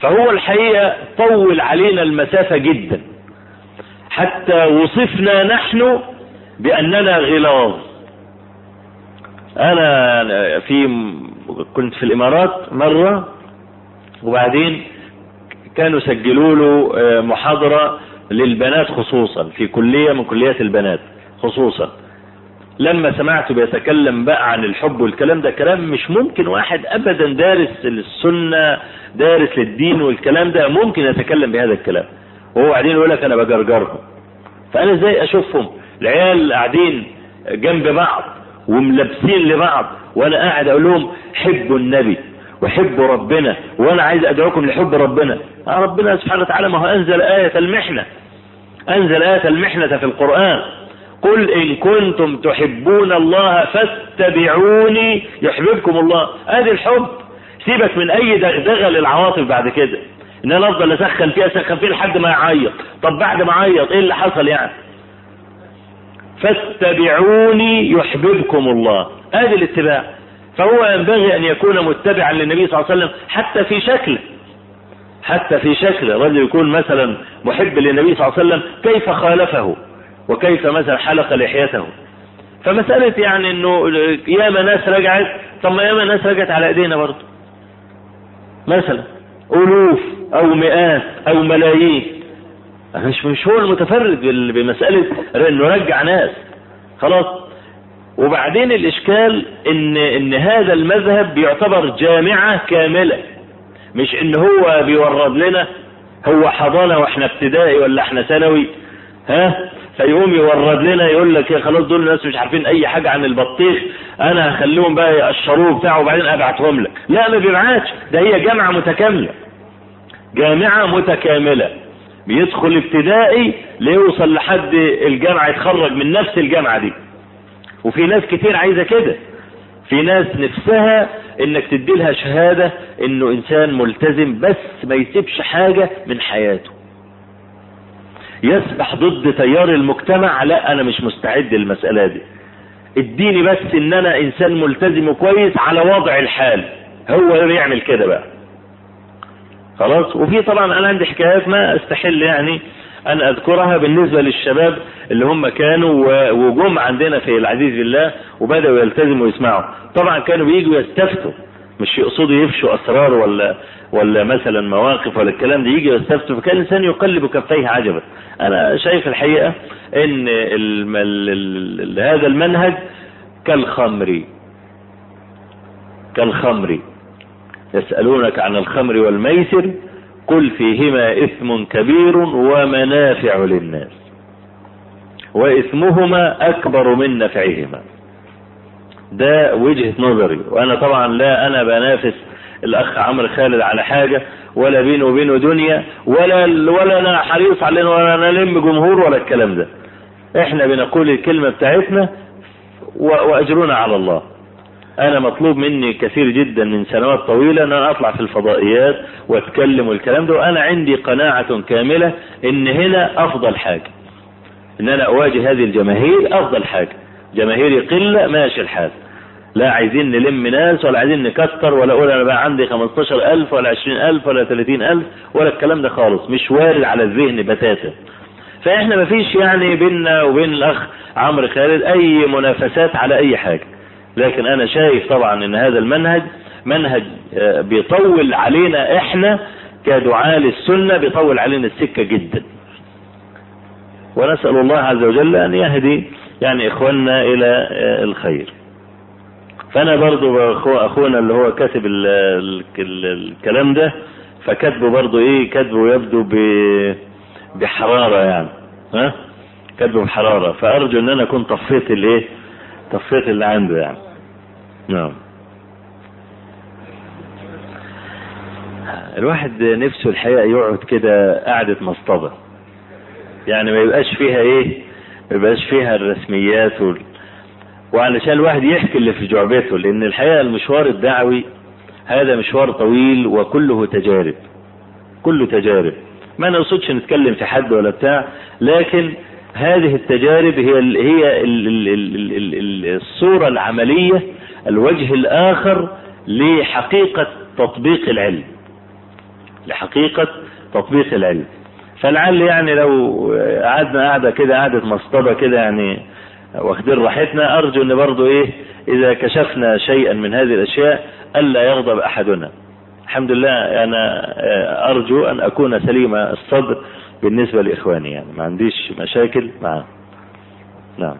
فهو الحقيقة طول علينا المسافة جدا. حتى وصفنا نحن بأننا غلاظ. أنا في كنت في الإمارات مرة وبعدين كانوا سجلوا له محاضرة للبنات خصوصا في كلية من كليات البنات خصوصا. لما سمعته بيتكلم بقى عن الحب والكلام ده كلام مش ممكن واحد ابدا دارس السنة دارس للدين والكلام ده ممكن يتكلم بهذا الكلام. وهو قاعدين يقول لك أنا بجرجرهم. فأنا إزاي أشوفهم؟ العيال قاعدين جنب بعض وملبسين لبعض وأنا قاعد أقول لهم حبوا النبي. وحبوا ربنا وأنا عايز أدعوكم لحب ربنا. آه ربنا سبحانه وتعالى ما هو أنزل آية المحنة. أنزل آية المحنة في القرآن. قل إن كنتم تحبون الله فاتبعوني يحببكم الله. ادي الحب سيبك من أي دغدغه للعواطف بعد كده. إن أنا أفضل أسخن فيها أسخن فيها لحد ما يعيط طب بعد ما عيط إيه اللي حصل يعني؟ فاتبعوني يحببكم الله. ادي الاتباع. فهو ينبغي أن يكون متبعا للنبي صلى الله عليه وسلم حتى في شكله حتى في شكله رجل يكون مثلا محب للنبي صلى الله عليه وسلم كيف خالفه وكيف مثلا حلق لحيته. فمسألة يعني إنه ياما ناس رجعت طب ما ياما ناس رجعت على إيدينا برضه. مثلا ألوف أو مئات أو ملايين. مش مش هو المتفرد بمسألة إنه رجع ناس. خلاص. وبعدين الإشكال إن إن هذا المذهب بيعتبر جامعة كاملة مش إن هو بيورد لنا هو حضانة وإحنا ابتدائي ولا إحنا ثانوي ها؟ فيقوم يورد لنا يقول لك خلاص دول الناس مش عارفين أي حاجة عن البطيخ أنا هخليهم بقى يقشروه بتاعه وبعدين أبعتهم لك. لا ما بيبعتش ده هي جامعة متكاملة. جامعة متكاملة. بيدخل ابتدائي ليوصل لحد الجامعة يتخرج من نفس الجامعة دي. وفي ناس كتير عايزة كده. في ناس نفسها إنك تدي لها شهادة إنه إنسان ملتزم بس ما يسيبش حاجة من حياته. يسبح ضد تيار المجتمع لا أنا مش مستعد للمسألة دي. اديني بس إن أنا إنسان ملتزم وكويس على وضع الحال. هو يعمل كده بقى. خلاص؟ وفي طبعا أنا عندي حكايات ما أستحل يعني أن أذكرها بالنسبة للشباب اللي هم كانوا وجم عندنا في العزيز بالله وبدأوا يلتزموا ويسمعوا. طبعا كانوا بييجوا يستفتوا. مش يقصدوا يفشوا أسرار ولا ولا مثلا مواقف ولا الكلام ده. يجي يستفتوا. فكان الإنسان يقلب كفيه عجبا. أنا شايف الحقيقة إن ال ال ال هذا المنهج كالخمر. كالخمر. يسألونك عن الخمر والميسر. قل فيهما إثم كبير ومنافع للناس. وإثمهما أكبر من نفعهما. ده وجهة نظري. وأنا طبعا لا أنا بنافس الأخ عمرو خالد على حاجة ولا بينه وبينه دنيا ولا ولا أنا حريص علينا ولا أنا لم جمهور ولا الكلام ده. إحنا بنقول الكلمة بتاعتنا وأجرنا على الله. أنا مطلوب مني كثير جدا من سنوات طويلة أن أنا أطلع في الفضائيات وأتكلم والكلام ده وأنا عندي قناعة كاملة إن هنا أفضل حاجة. إن أنا أواجه هذه الجماهير أفضل حاجة. جماهير قلة ماشي الحال. لا عايزين نلم ناس ولا عايزين نكتر ولا أقول أنا بقى عندي 15000 ولا 20000 ولا 30000 ولا الكلام ده خالص. مش وارد على الذهن بتاتا. فإحنا مفيش يعني بيننا وبين الأخ عمرو خالد أي منافسات على أي حاجة. لكن أنا شايف طبعا إن هذا المنهج منهج بيطول علينا إحنا كدعاة للسنة بيطول علينا السكة جدا. ونسأل الله عز وجل أن يهدي يعني إخواننا إلى الخير. فأنا برضو أخونا اللي هو كاتب ال ال ال الكلام ده فكاتبه برضو إيه كاتبه يبدو بحرارة يعني. ها؟ كاتبه بحرارة. فأرجو إن أنا أكون طفيت الإيه؟ طفيت اللي عنده يعني. نعم. الواحد نفسه الحقيقة يقعد كده قعدة مصطبة. يعني ما يبقاش فيها إيه؟ ما يبقاش فيها الرسميات وال... وعلشان الواحد يحكي اللي في جعبته لأن الحقيقة المشوار الدعوي هذا مشوار طويل وكله تجارب. كله تجارب. ما نقصدش نتكلم في حد ولا بتاع لكن هذه التجارب هي هي ال ال ال ال ال الصورة العملية الوجه الآخر لحقيقة تطبيق العلم. لحقيقة تطبيق العلم. فلعل يعني لو قعدنا قاعدة كده قعدة مصطبة كده يعني واخدين راحتنا أرجو أن برضو إيه إذا كشفنا شيئا من هذه الأشياء ألا يغضب أحدنا. الحمد لله أنا أرجو أن أكون سليم الصدر بالنسبة لإخواني يعني. ما عنديش مشاكل مع نعم.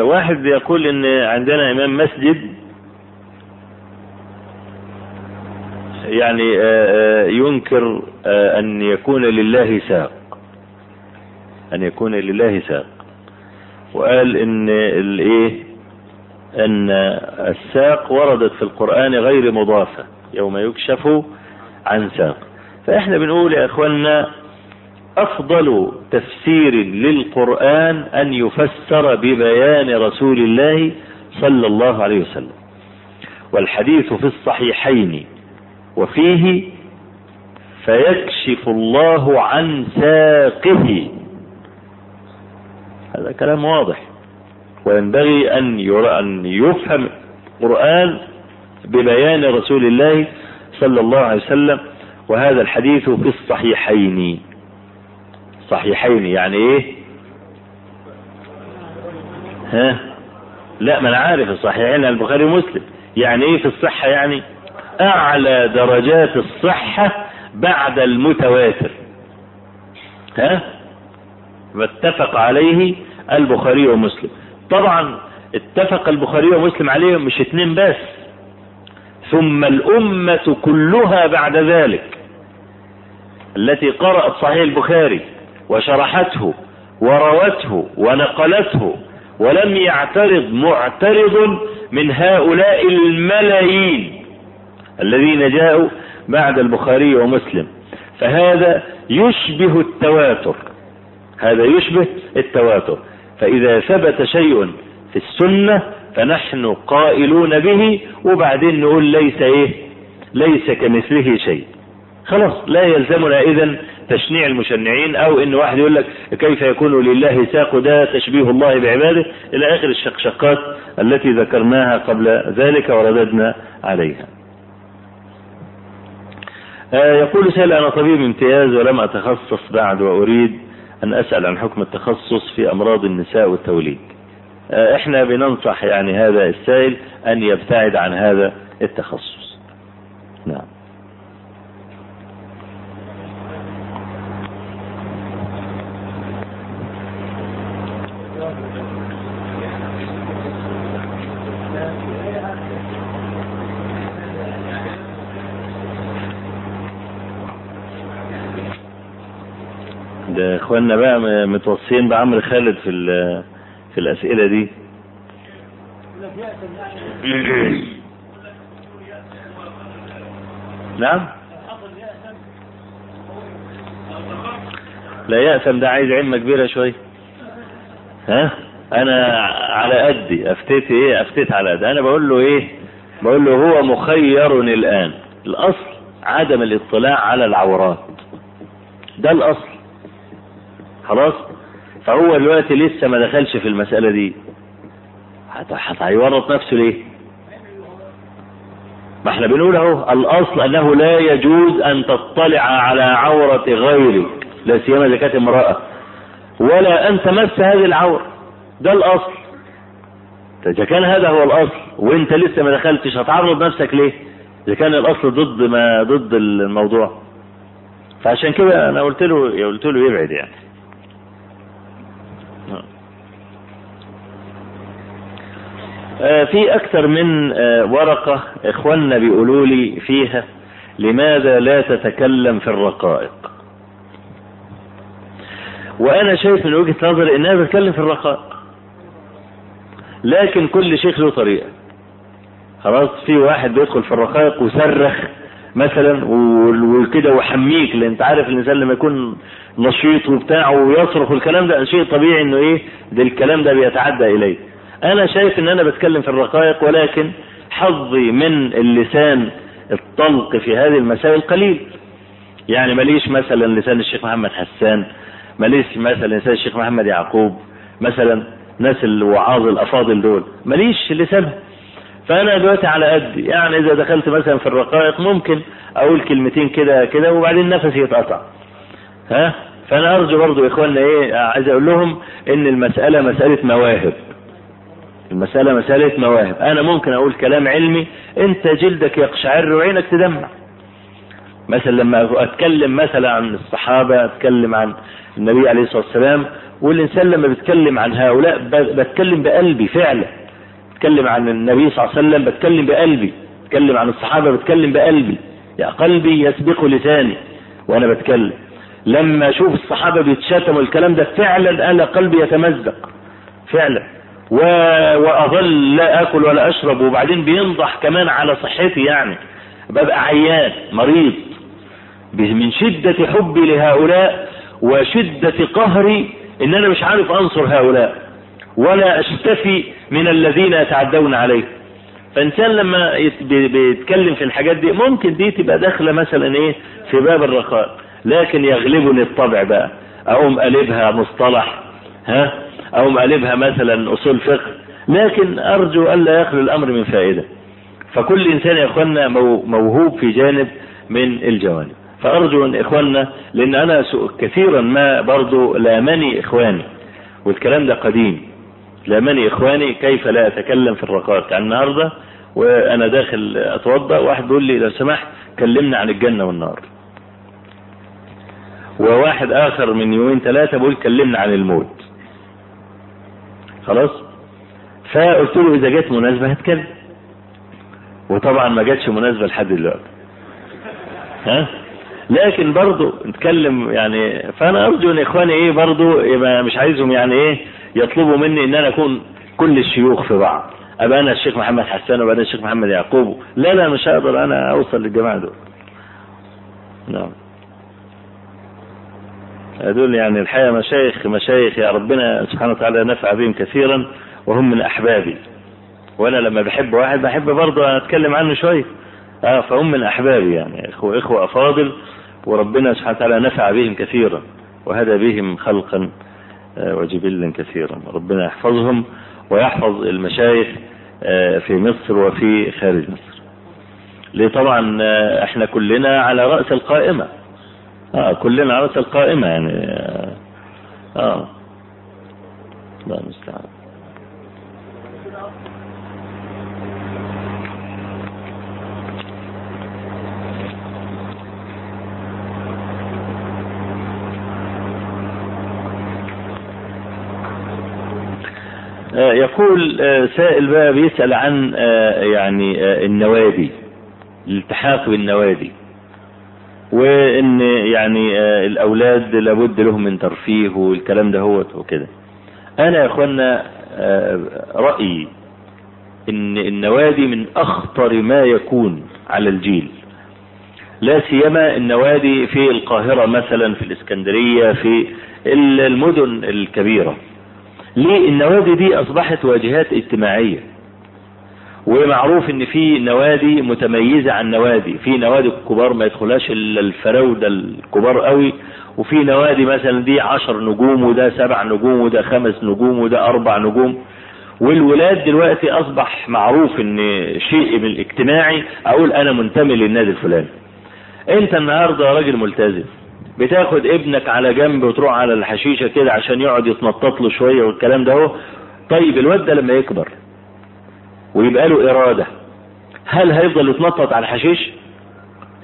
واحد يقول إن عندنا إمام مسجد يعني آه ينكر آه أن يكون لله ساق أن يكون لله ساق. وقال إن الايه أن الساق وردت في القرآن غير مضافة يوم يكشف عن ساق. فإحنا بنقول يا اخوانا أفضل تفسير للقرآن أن يفسر ببيان رسول الله صلى الله عليه وسلم. والحديث في الصحيحين وفيه فيكشف الله عن ساقه. هذا كلام واضح. وينبغي أن أن يفهم القرآن ببيان رسول الله صلى الله عليه وسلم. وهذا الحديث في الصحيحين. صحيحين يعني إيه؟ ها؟ لا ما أنا عارف الصحيحين البخاري ومسلم. يعني إيه في الصحة يعني؟ أعلى درجات الصحة بعد المتواتر. ها؟ واتفق عليه البخاري ومسلم. طبعا اتفق البخاري ومسلم عليه مش اتنين بس. ثم الأمة كلها بعد ذلك التي قرأت صحيح البخاري. وشرحته وروته ونقلته ولم يعترض معترض من هؤلاء الملايين الذين جاءوا بعد البخاري ومسلم. فهذا يشبه التواتر هذا يشبه التواتر. فإذا ثبت شيء في السنة فنحن قائلون به وبعدين نقول ليس إيه ليس كمثله شيء. خلاص لا يلزمنا اذا تشنيع المشنعين أو إن واحد يقول لك كيف يكون لله ساق ده تشبيه الله بعباده إلى آخر الشقشقات التي ذكرناها قبل ذلك ورددنا عليها. آه يقول سأل أنا طبيب امتياز ولم أتخصص بعد وأريد أن أسأل عن حكم التخصص في أمراض النساء والتوليد. آه إحنا بننصح يعني هذا السائل أن يبتعد عن هذا التخصص. نعم ده إخواننا بقى متوصيين بعمرو خالد في في الأسئلة دي. نعم؟ لا يأثم ده عايز علمة كبيرة شوية. ها؟ أنا على قدي افتيت إيه؟ افتيت على قدي. أنا بقول له إيه؟ بقول له هو مخير الآن. الأصل عدم الاطلاع على العورات. ده الأصل. خلاص؟ فهو دلوقتي لسه ما دخلش في المسألة دي. هيورط نفسه ليه؟ ما إحنا بنقول اهو الأصل أنه لا يجوز أن تطلع على عورة غيرك لا سيما إذا كانت امرأة ولا أن تمس هذه العورة. ده الأصل. إذا كان هذا هو الأصل وإنت لسه ما دخلتش هتعرض نفسك ليه؟ إذا كان الأصل ضد ما ضد الموضوع. فعشان كده أنا قلت له قلت له يبعد يعني. في أكثر من ورقة إخواننا بيقولوا لي فيها لماذا لا تتكلم في الرقائق؟ وأنا شايف من وجهة نظري إنها بتتكلم في الرقائق. لكن كل شيخ له طريقة. خلاص في واحد بيدخل في الرقائق وصرخ. مثلا وكده وحميك لأن أنت عارف الإنسان لما يكون نشيط وبتاع ويصرخ والكلام ده شيء طبيعي إنه إيه ده الكلام ده بيتعدى إليه. أنا شايف إن أنا بتكلم في الرقائق ولكن حظي من اللسان الطلق في هذه المسائل قليل. يعني ماليش مثلا لسان الشيخ محمد حسان ماليش مثلا لسان الشيخ محمد يعقوب مثلا ناس الوعاظ الأفاضل دول ماليش لسانهم. فأنا دلوقتي على قد يعني إذا دخلت مثلا في الرقائق ممكن أقول كلمتين كده كده وبعدين نفسي يتقطع. ها؟ فأنا أرجو برضو إخواننا إيه عايز أقول لهم إن المسألة مسألة مواهب. المسألة مسألة مواهب. أنا ممكن أقول كلام علمي أنت جلدك يقشعر وعينك تدمع. مثلا لما أتكلم مثلا عن الصحابة أتكلم عن النبي عليه الصلاة والسلام والإنسان لما بيتكلم عن هؤلاء بتكلم بقلبي فعلا. بتكلم عن النبي صلى الله عليه وسلم بتكلم بقلبي. بتكلم عن الصحابة بتكلم بقلبي. يا قلبي يسبق لساني وأنا بتكلم. لما أشوف الصحابة بيتشتموا الكلام ده فعلا أنا قلبي يتمزق. فعلا. و... وأظل لا آكل ولا أشرب وبعدين بينضح كمان على صحتي يعني. ببقى عيان مريض. من شدة حبي لهؤلاء وشدة قهري إن أنا مش عارف أنصر هؤلاء ولا أشتفي من الذين يتعدون عليه فإنسان لما بيتكلم في الحاجات دي ممكن دي تبقى داخلة مثلا إيه؟ في باب الرخاء. لكن يغلبني الطبع بقى. أقوم قلبها مصطلح ها؟ أقوم قلبها مثلا أصول فقه. لكن أرجو الا يخلو الأمر من فائدة. فكل إنسان يا اخوانا موهوب في جانب من الجوانب. فأرجو إن إخواننا لأن أنا كثيرا ما برضو لامني إخواني. والكلام ده قديم. لامني إخواني كيف لا أتكلم في الرقائق؟ يعني النهارده وأنا داخل أتوضأ واحد بيقول لي لو سمحت كلمنا عن الجنة والنار. وواحد آخر من يومين ثلاثة بيقول كلمنا عن الموت. خلاص؟ فقلت له إذا جت مناسبة هتكلم. وطبعا ما جاتش مناسبة لحد دلوقتي. ها؟ لكن برضو نتكلم يعني فأنا أرجو إن إخواني إيه برضو يبقى مش عايزهم يعني إيه يطلبوا مني إن أنا أكون كل الشيوخ في بعض. أبقى أنا الشيخ محمد حسان أنا الشيخ محمد يعقوب. لا لا مش هقدر. أنا أوصل للجماعة دول. نعم. هذول يعني الحقيقة مشايخ مشايخ يا ربنا سبحانه وتعالى نفع بهم كثيرا وهم من أحبابي. وأنا لما بحب واحد بحب برضه أتكلم عنه شوية آه فهم من أحبابي يعني. اخوه إخوة أفاضل وربنا سبحانه وتعالى نفع بهم كثيرا. وهدى بهم خلقا. وجبلا كثيرا. ربنا يحفظهم ويحفظ المشايخ في مصر وفي خارج مصر. ليه؟ طبعا إحنا كلنا على رأس القائمة. آه كلنا على رأس القائمة يعني. آه لا المستعان يقول سائل بقى بيسأل عن يعني النوادي الالتحاق بالنوادي وإن يعني الأولاد لابد لهم من ترفيه والكلام ده هو وكده. أنا يا أخوانا رأيي إن النوادي من أخطر ما يكون على الجيل. لا سيما النوادي في القاهرة مثلا في الإسكندرية في المدن الكبيرة. ليه؟ النوادي دي أصبحت واجهات اجتماعية. ومعروف إن في نوادي متميزة عن نوادي. في نوادي الكبار ما يدخلهاش إلا الفراودة الكبار قوي. وفي نوادي مثلا دي عشر نجوم وده سبع نجوم وده خمس نجوم وده أربع نجوم. والولاد دلوقتي أصبح معروف إن شيء من الاجتماعي أقول أنا منتمي للنادي الفلاني. أنت النهارده راجل ملتزم. بتاخد ابنك على جنب وتروح على الحشيشة كده عشان يقعد يتنطط له شوية والكلام ده هو طيب الواد ده لما يكبر ويبقى له إرادة هل هيفضل يتنطط على الحشيش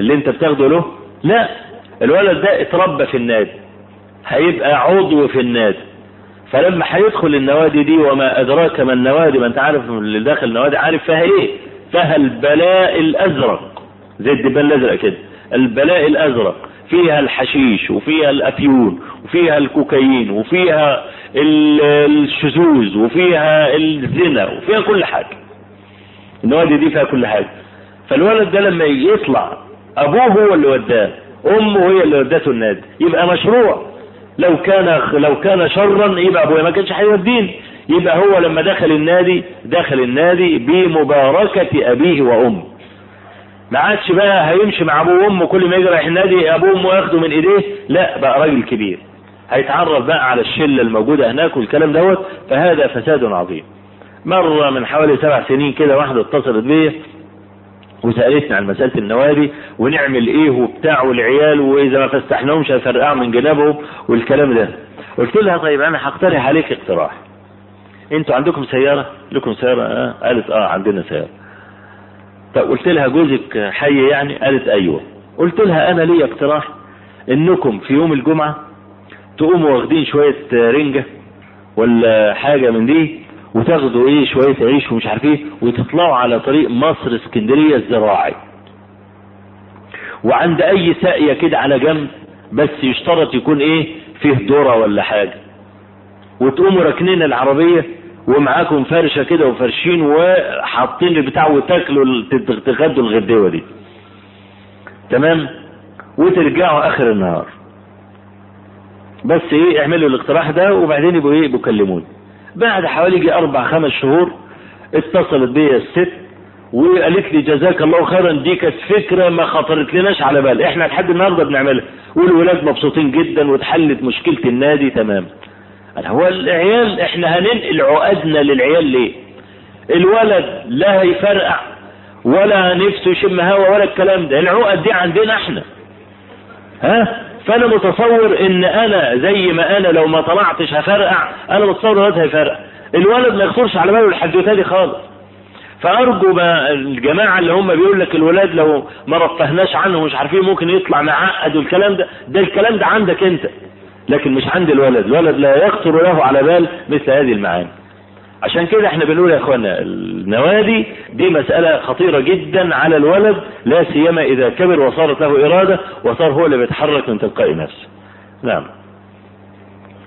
اللي انت بتاخده له؟ لا الولد ده اتربى في النادي هيبقى عضو في النادي. فلما هيدخل النوادي دي وما أدراك ما النوادي ما انت عارف اللي داخل النوادي عارف فيها إيه؟ فيها البلاء الأزرق زي الدبان الأزرق كده البلاء الأزرق. فيها الحشيش وفيها الافيون وفيها الكوكايين وفيها الشذوذ وفيها الزنا وفيها كل حاجة. النوادي دي فيها كل حاجة. فالولد ده لما يطلع أبوه هو اللي وداه أمه هي اللي ودته النادي يبقى مشروع. لو كان لو كان شرا يبقى أبويا ما كانش هيوديني. يبقى هو لما دخل النادي دخل النادي بمباركة أبيه وأمه. ما عادش بقى هيمشي مع أبوه وأمه كل ما يجي رايح النادي أبوه وأمه ياخده من إيديه لا بقى راجل كبير. هيتعرف بقى على الشلة الموجودة هناك والكلام دوت فهذا فساد عظيم. مرة من حوالي سبع سنين كده واحدة اتصلت بيا وسألتني عن مسألة النوادي ونعمل إيه وبتاع والعيال وإذا ما فسحناهمش هنفرقعهم من جنابهم والكلام ده. قلت لها طيب أنا هقترح عليك اقتراح. أنتوا عندكم سيارة؟ لكم سيارة؟ آه. قالت آه عندنا سيارة. طب قلت لها جوزك حي يعني؟ قالت أيوه. قلت لها أنا لي اقتراح إنكم في يوم الجمعة تقوموا واخدين شوية رنجة ولا حاجة من دي وتاخدوا إيه شوية عيش ومش عارف إيه وتطلعوا على طريق مصر اسكندرية الزراعي. وعند أي ساقية كده على جنب بس يشترط يكون إيه فيه ذرة ولا حاجة. وتقوموا راكنين العربية ومعاكم فرشة كده وفرشين وحاطين البتاع وتاكلوا تغدوا الغدوه دي. تمام؟ وترجعوا آخر النهار. بس إيه اعملوا الاقتراح ده وبعدين يبقوا إيه بيكلموني بعد حوالي يجي أربع خمس شهور اتصلت بيا الست وقالت لي جزاك الله خيرا دي كانت فكرة ما خطرت لناش على بال. إحنا لحد النهارده بنعملها. والولاد مبسوطين جدا واتحلت مشكلة النادي تمام. هو العيال إحنا هننقل عقدنا للعيال ليه؟ الولد لا هيفرقع ولا نفسه يشم هوا ولا الكلام ده العقد دي عندنا إحنا. ها؟ فأنا متصور إن أنا زي ما أنا لو ما طلعتش هفرقع أنا متصور الولد هيفرقع. الولد ما يخطرش على باله الحدوتة دي خالص. فأرجو ما الجماعة اللي هم بيقول لك الولاد لو ما رفهناش عنه مش عارفين ممكن يطلع معقد والكلام ده ده الكلام ده عندك أنت. لكن مش عند الولد. الولد لا يخطر له على بال مثل هذه المعاني. عشان كده إحنا بنقول يا اخوانا النوادي دي مسألة خطيرة جدا على الولد لا سيما إذا كبر وصارت له إرادة وصار هو اللي بيتحرك من تلقاء نفسه. نعم.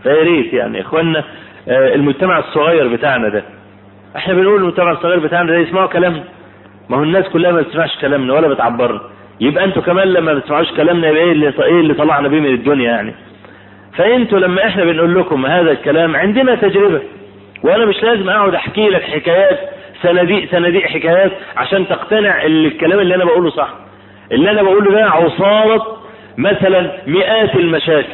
فيا ريت يعني اخوانا المجتمع الصغير بتاعنا ده. إحنا بنقول المجتمع الصغير بتاعنا ده يسمعوا كلامنا ما هو الناس كلها ما بتسمعش كلامنا ولا بتعبرنا. يبقى أنتوا كمان لما ما بتسمعوش كلامنا يبقى إيه اللي إيه اللي طلعنا بيه من الدنيا يعني؟ فأنتوا لما إحنا بنقول لكم هذا الكلام عندنا تجربة. وأنا مش لازم أقعد أحكي لك حكايات صناديق صناديق حكايات عشان تقتنع الكلام اللي أنا بقوله صح. اللي أنا بقوله ده عصارة مثلا مئات المشاكل.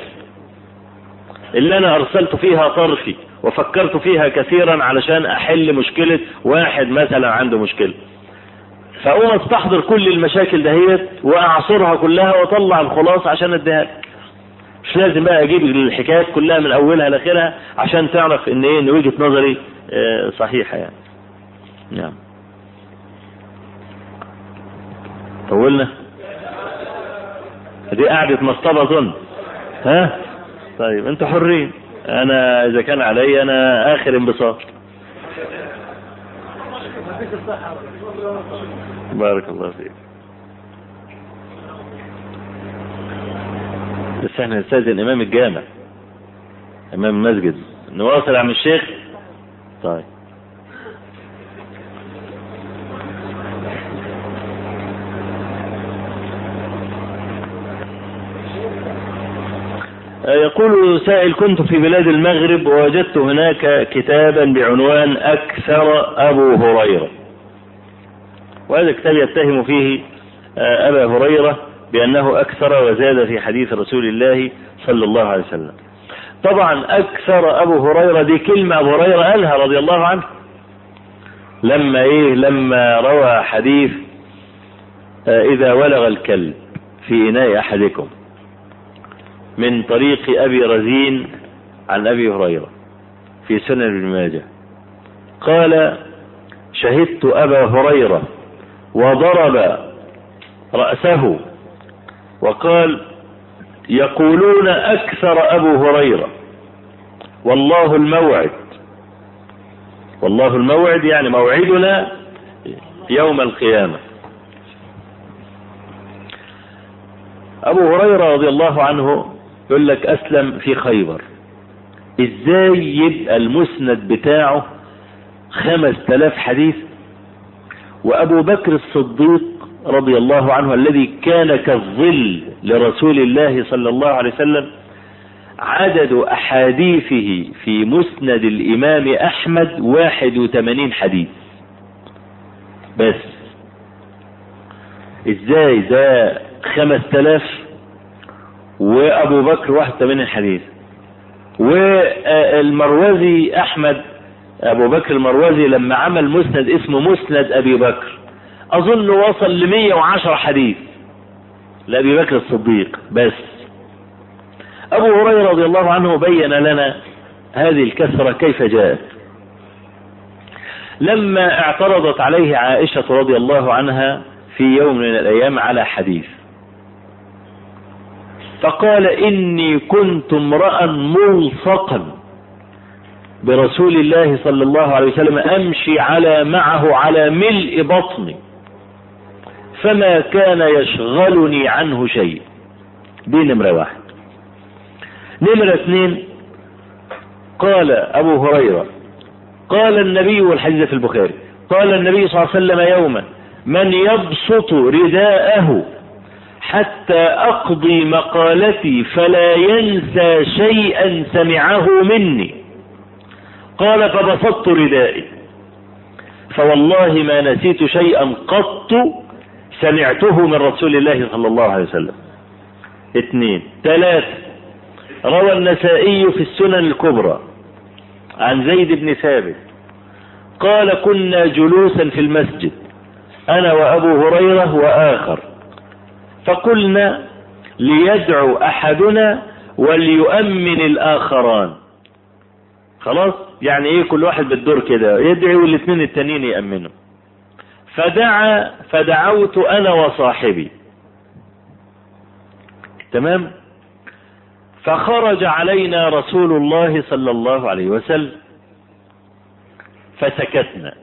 اللي أنا أرسلت فيها طرفي وفكرت فيها كثيرا علشان أحل مشكلة واحد مثلا عنده مشكلة. فأقوم أستحضر كل المشاكل دهيت وأعصرها كلها وأطلع الخلاصة عشان أديها لك. مش لازم بقى أجيب الحكايات كلها من أولها لآخرها عشان تعرف إن إيه إن وجهة نظري آه صحيحة يعني. نعم. طولنا؟ دي قعدة مصطبة اظن ها؟ طيب أنتوا حرين. أنا إذا كان علي أنا آخر انبساط. بارك الله فيك. بس إحنا نستاذن إمام الجامع إمام المسجد. نواصل يا عم الشيخ؟ طيب. يقول سائل كنت في بلاد المغرب ووجدت هناك كتابا بعنوان أكثر أبو هريرة. وهذا الكتاب يتهم فيه أبا هريرة. بأنه أكثر وزاد في حديث رسول الله صلى الله عليه وسلم. طبعا أكثر أبو هريرة دي كلمة أبو هريرة قالها رضي الله عنه. لما إيه؟ لما روى حديث إذا ولغ الكلب في إناء أحدكم من طريق أبي رزين عن أبي هريرة في سنن ابن ماجه. قال شهدت أبا هريرة وضرب رأسه وقال يقولون أكثر أبو هريرة. والله الموعد. والله الموعد يعني موعدنا يوم القيامة. أبو هريرة رضي الله عنه يقول لك أسلم في خيبر. إزاي يبقى المسند بتاعه خمس تلاف حديث؟ وأبو بكر الصديق رضي الله عنه الذي كان كالظل لرسول الله صلى الله عليه وسلم عدد أحاديثه في مسند الإمام أحمد واحد وثمانين حديث. بس. إزاي؟ ده خمس تلاف وأبو بكر واحد وثمانين حديث. والمروزي أحمد أبو بكر المروزي لما عمل مسند اسمه مسند أبي بكر. أظن وصل لمية وعشر حديث لأبي بكر الصديق بس. أبو هريرة رضي الله عنه بين لنا هذه الكثرة كيف جاءت. لما اعترضت عليه عائشة رضي الله عنها في يوم من الأيام على حديث. فقال إني كنت امرأ ملصقا برسول الله صلى الله عليه وسلم أمشي على معه على ملء بطني. فما كان يشغلني عنه شيء. دي نمرة واحد. نمرة اثنين قال أبو هريرة قال النبي والحديث في البخاري قال النبي صلى الله عليه وسلم يوما من يبسط رداءه حتى أقضي مقالتي فلا ينسى شيئا سمعه مني. قال فبسطت ردائي. فوالله ما نسيت شيئا قط سمعته من رسول الله صلى الله عليه وسلم. اثنين. ثلاثة روى النسائي في السنن الكبرى عن زيد بن ثابت. قال كنا جلوسا في المسجد أنا وأبو هريرة وآخر. فقلنا ليدعو أحدنا وليؤمن الآخران. خلاص؟ يعني إيه كل واحد بالدور كده؟ يدعي والاثنين التانيين يأمنوا فدعا فدعوت أنا وصاحبي. تمام؟ فخرج علينا رسول الله صلى الله عليه وسلم فسكتنا.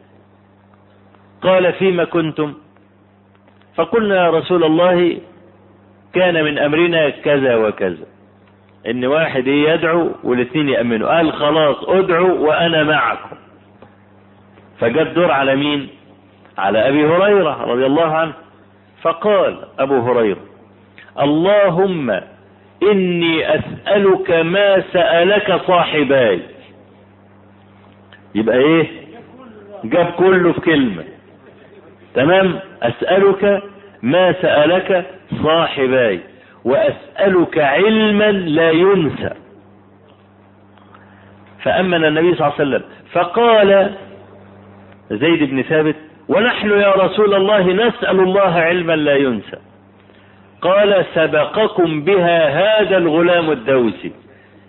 قال فيما كنتم؟ فقلنا يا رسول الله كان من أمرنا كذا وكذا. إن واحد يدعو والاثنين يأمنوا. قال خلاص ادعوا وأنا معكم. فجاء الدور على مين؟ على أبي هريرة رضي الله عنه فقال أبو هريرة اللهم إني أسألك ما سألك صاحباي. يبقى إيه؟ جاب كله في كلمة. تمام؟ أسألك ما سألك صاحباي وأسألك علما لا ينسى. فأمن النبي صلى الله عليه وسلم فقال زيد بن ثابت ونحن يا رسول الله نسأل الله علما لا ينسى. قال سبقكم بها هذا الغلام الدوسي.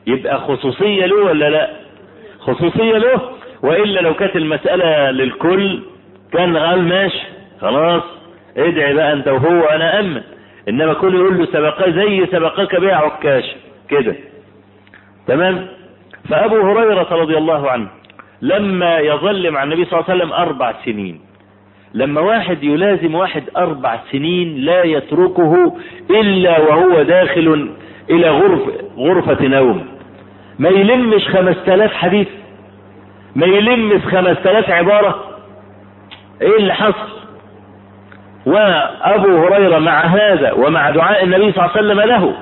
يبقى خصوصية له ولا لا؟ خصوصية له. وإلا لو كانت المسألة للكل كان قال ماشي. خلاص. ادعي بقى أنت وهو أنا أمن. إنما كل يقول له سبقا زي سبقك بيع عكاش. كده. تمام؟ فأبو هريرة رضي الله عنه لما يظل مع النبي صلى الله عليه وسلم أربع سنين. لما واحد يلازم واحد أربع سنين لا يتركه إلا وهو داخل إلى غرف غرفة نوم. ما يلمش خمس تلاف حديث. ما يلمش خمس تلاف عبارة. إيه اللي حصل؟ وأبو هريرة مع هذا ومع دعاء النبي صلى الله عليه وسلم له.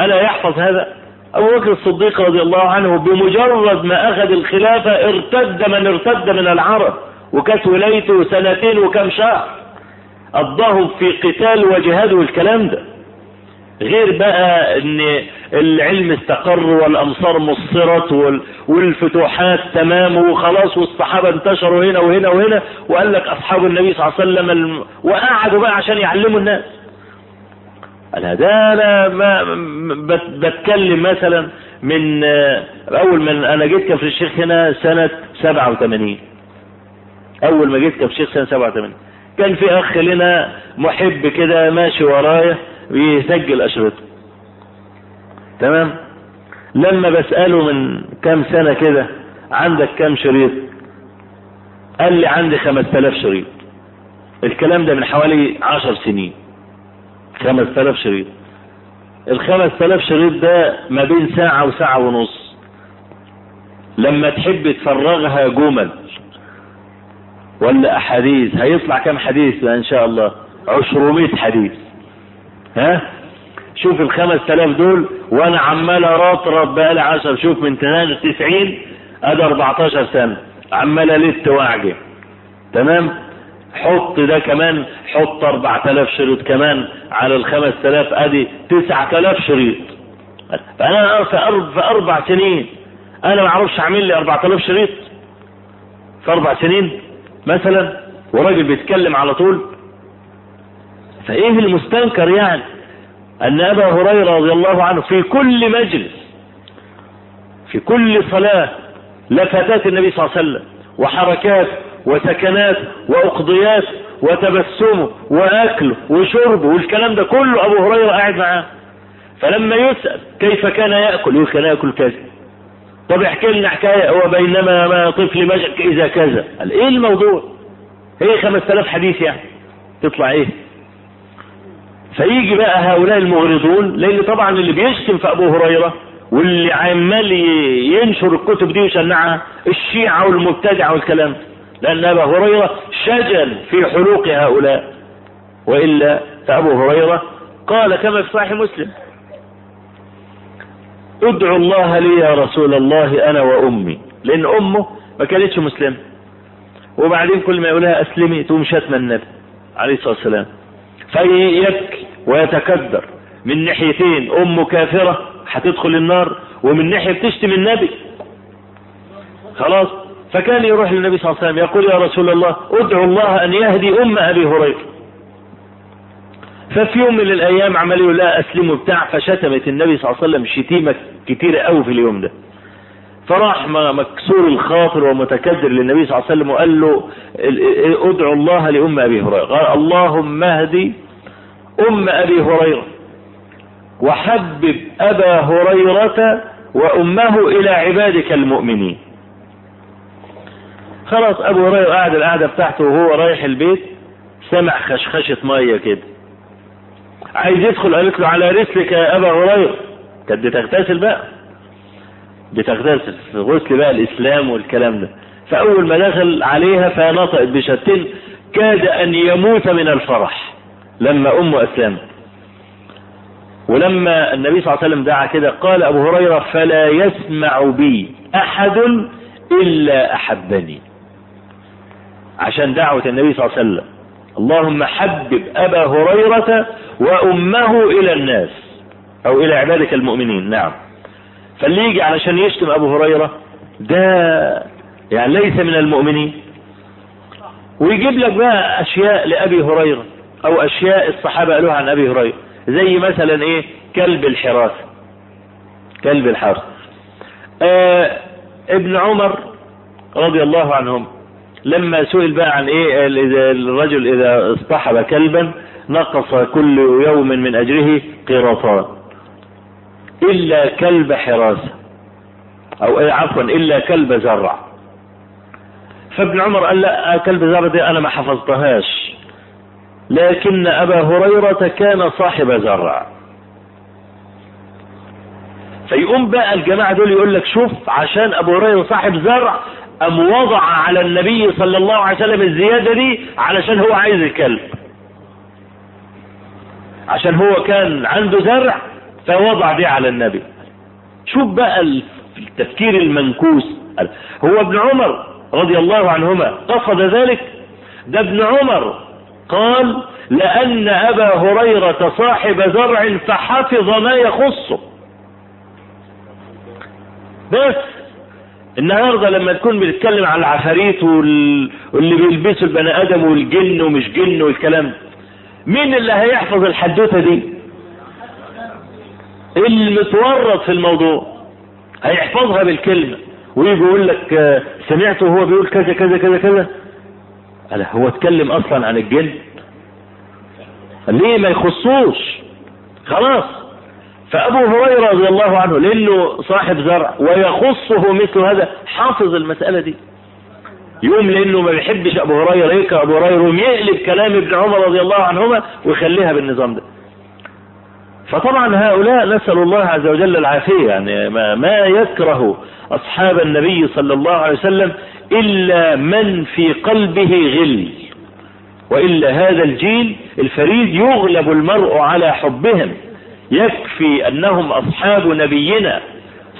ألا يحفظ هذا؟ أبو بكر الصديق رضي الله عنه بمجرد ما أخذ الخلافة ارتد من ارتد من العرب. وكانت ولايته سنتين وكم شهر. قضاهم في قتال وجهاد والكلام ده. غير بقى إن العلم استقر والأمصار مصرت والفتوحات تمام وخلاص والصحابة انتشروا هنا وهنا وهنا. وقال لك أصحاب النبي صلى الله عليه وسلم. وقعدوا بقى عشان يعلموا الناس. قال ده أنا ما بتكلم مثلا من أول من أنا جيت كفر الشيخ هنا سنة 87 أول ما جيت كفر الشيخ سنة 87 كان في أخ لنا محب كده ماشي ورايا ويسجل اشرطه تمام؟ لما بسأله من كام سنة كده عندك كام شريط؟ قال لي عندي خمس تلاف شريط. الكلام ده من حوالي عشر سنين. خمس تلاف شريط. الخمس تلاف شريط ده ما بين ساعة وساعة ونص. لما تحب تفرغها جمل. ولا احاديث هيطلع كام حديث إن شاء الله؟ عشرمية حديث. ها؟ شوف الخمس تلاف دول وأنا عمال اراطرط بقالي عشر شوف من سنة تسعين ادي 14 سنة. عمال الت واعجب تمام؟ حط ده كمان حط 4000 شريط كمان على ال 5000 أدي 9000 شريط. فأنا في أربع, في أربع سنين. أنا ما أعرفش اعمل لي 4000 شريط. في أربع سنين؟ مثلا وراجل بيتكلم على طول فإيه المستنكر يعني؟ أن أبا هريرة رضي الله عنه في كل مجلس في كل صلاة لفتات النبي صلى الله عليه وسلم وحركات وسكنات وأقضيات وتبسمه وأكله وشربه والكلام ده كله أبو هريرة قاعد معاه. فلما يسأل كيف كان يأكل؟ يقول كان يأكل كذا. طب احكي لنا حكاية هو بينما ما طفل مجك إذا كذا. قال إيه الموضوع؟ إيه 5000 حديث يعني. تطلع إيه؟ فيجي بقى هؤلاء المغرضون لأن طبعا اللي بيشتم في أبو هريرة واللي عمال ينشر الكتب دي ويشنعها الشيعة والمبتدعة والكلام لأن أبا هريرة شجل في حلوق هؤلاء. وإلا فأبو هريرة قال كما في صحيح مسلم ادعو الله لي يا رسول الله أنا وأمي. لأن أمه ما كانتش مسلمة. وبعدين كل ما يقولها أسلمي تقوم شتم النبي عليه الصلاة والسلام. فيبكي ويتكدر. من ناحيتين أمه كافرة هتدخل النار ومن ناحية بتشتم النبي. خلاص؟ فكان يروح للنبي صلى الله عليه وسلم يقول يا رسول الله ادعو الله أن يهدي أم أبي هريرة. ففي يوم من الأيام عمل يقول لا أسلم بتاع فشتمت النبي صلى الله عليه وسلم شتيمة كتيرة قوي في اليوم ده. فراح مكسور الخاطر ومتكدر للنبي صلى الله عليه وسلم وقال له ادعو الله لأم أبي هريرة. قال اللهم اهدي أم أبي هريرة وحبب أبا هريرة وأمه إلى عبادك المؤمنين. خلاص أبو هريرة قاعد القعدة بتاعته وهو رايح البيت سمع خشخشة مية كده. عايز يدخل قالت له على رسلك يا أبا هريرة. كانت بتغتسل بقى. بتغتسل في غسل بقى الإسلام والكلام ده. فأول ما دخل عليها فنطقت بشتين كاد أن يموت من الفرح لما امه أسلمت. ولما النبي صلى الله عليه وسلم دعا كده قال أبو هريرة فلا يسمع بي أحد إلا أحبني. عشان دعوة النبي صلى الله عليه وسلم. اللهم حبب أبا هريرة وأمه إلى الناس. أو إلى عبادك المؤمنين. نعم. فاللي يجي علشان يشتم أبو هريرة ده يعني ليس من المؤمنين. ويجيب لك بقى أشياء لأبي هريرة أو أشياء الصحابة قالوها عن أبي هريرة. زي مثلا إيه؟ كلب الحراسة كلب الحراسة آه ابن عمر رضي الله عنهم لما سئل بقى عن إيه؟ الرجل إذا اصطحب كلبا نقص كل يوم من أجره قيراطان. إلا كلب حراسة أو إيه عفوا إلا كلب زرع. فابن عمر قال لا كلب زرع دي أنا ما حفظتهاش. لكن أبا هريرة كان صاحب زرع. فيقوم بقى الجماعة دول يقول لك شوف عشان أبو هريرة صاحب زرع أم وضع على النبي صلى الله عليه وسلم الزيادة دي علشان هو عايز الكلب. عشان هو كان عنده زرع فوضع دي على النبي. شوف بقى التفكير المنكوس. هو ابن عمر رضي الله عنهما قصد ذلك. ده ابن عمر قال لأن أبا هريرة صاحب زرع فحفظ ما يخصه بس النهارده لما تكون بتتكلم عن العفاريت وال... واللي بيلبسوا البني آدم والجن ومش جن والكلام مين اللي هيحفظ الحدوتة دي؟ المتورط في الموضوع هيحفظها بالكلمة ويجي يقول لك سمعته وهو بيقول كذا كذا كذا كذا. قال هو اتكلم أصلا عن الجن؟ ليه ما يخصوش؟ خلاص. فأبو هريرة رضي الله عنه لأنه صاحب زرع ويخصه مثل هذا حافظ المسألة دي. يوم لأنه ما بيحبش أبو هريرة هيك أبو هريرة يقلب كلام ابن عمر رضي الله عنهما ويخليها بالنظام ده. فطبعا هؤلاء نسأل الله عز وجل العافية يعني ما, ما يكره أصحاب النبي صلى الله عليه وسلم إلا من في قلبه غل وإلا هذا الجيل الفريد يغلب المرء على حبهم يكفي أنهم أصحاب نبينا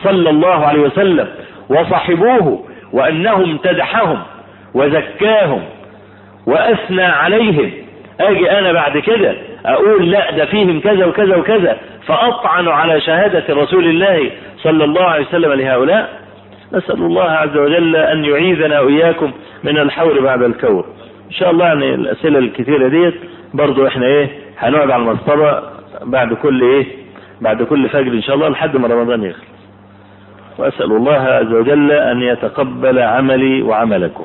صلى الله عليه وسلم وصحبوه وانه امتدحهم وزكاهم وأثنى عليهم. أجي أنا بعد كده أقول لا ده فيهم كذا وكذا وكذا. فأطعن على شهادة رسول الله صلى الله عليه وسلم لهؤلاء. نسأل الله عز وجل أن يعيذنا وإياكم من الحور بعد الكور إن شاء الله يعني الأسئلة الكثيرة ديت برضو إحنا إيه هنقعد على المصطبة بعد كل إيه بعد كل فجر إن شاء الله لحد ما رمضان يخلص. وأسأل الله عز وجل أن يتقبل عملي وعملكم.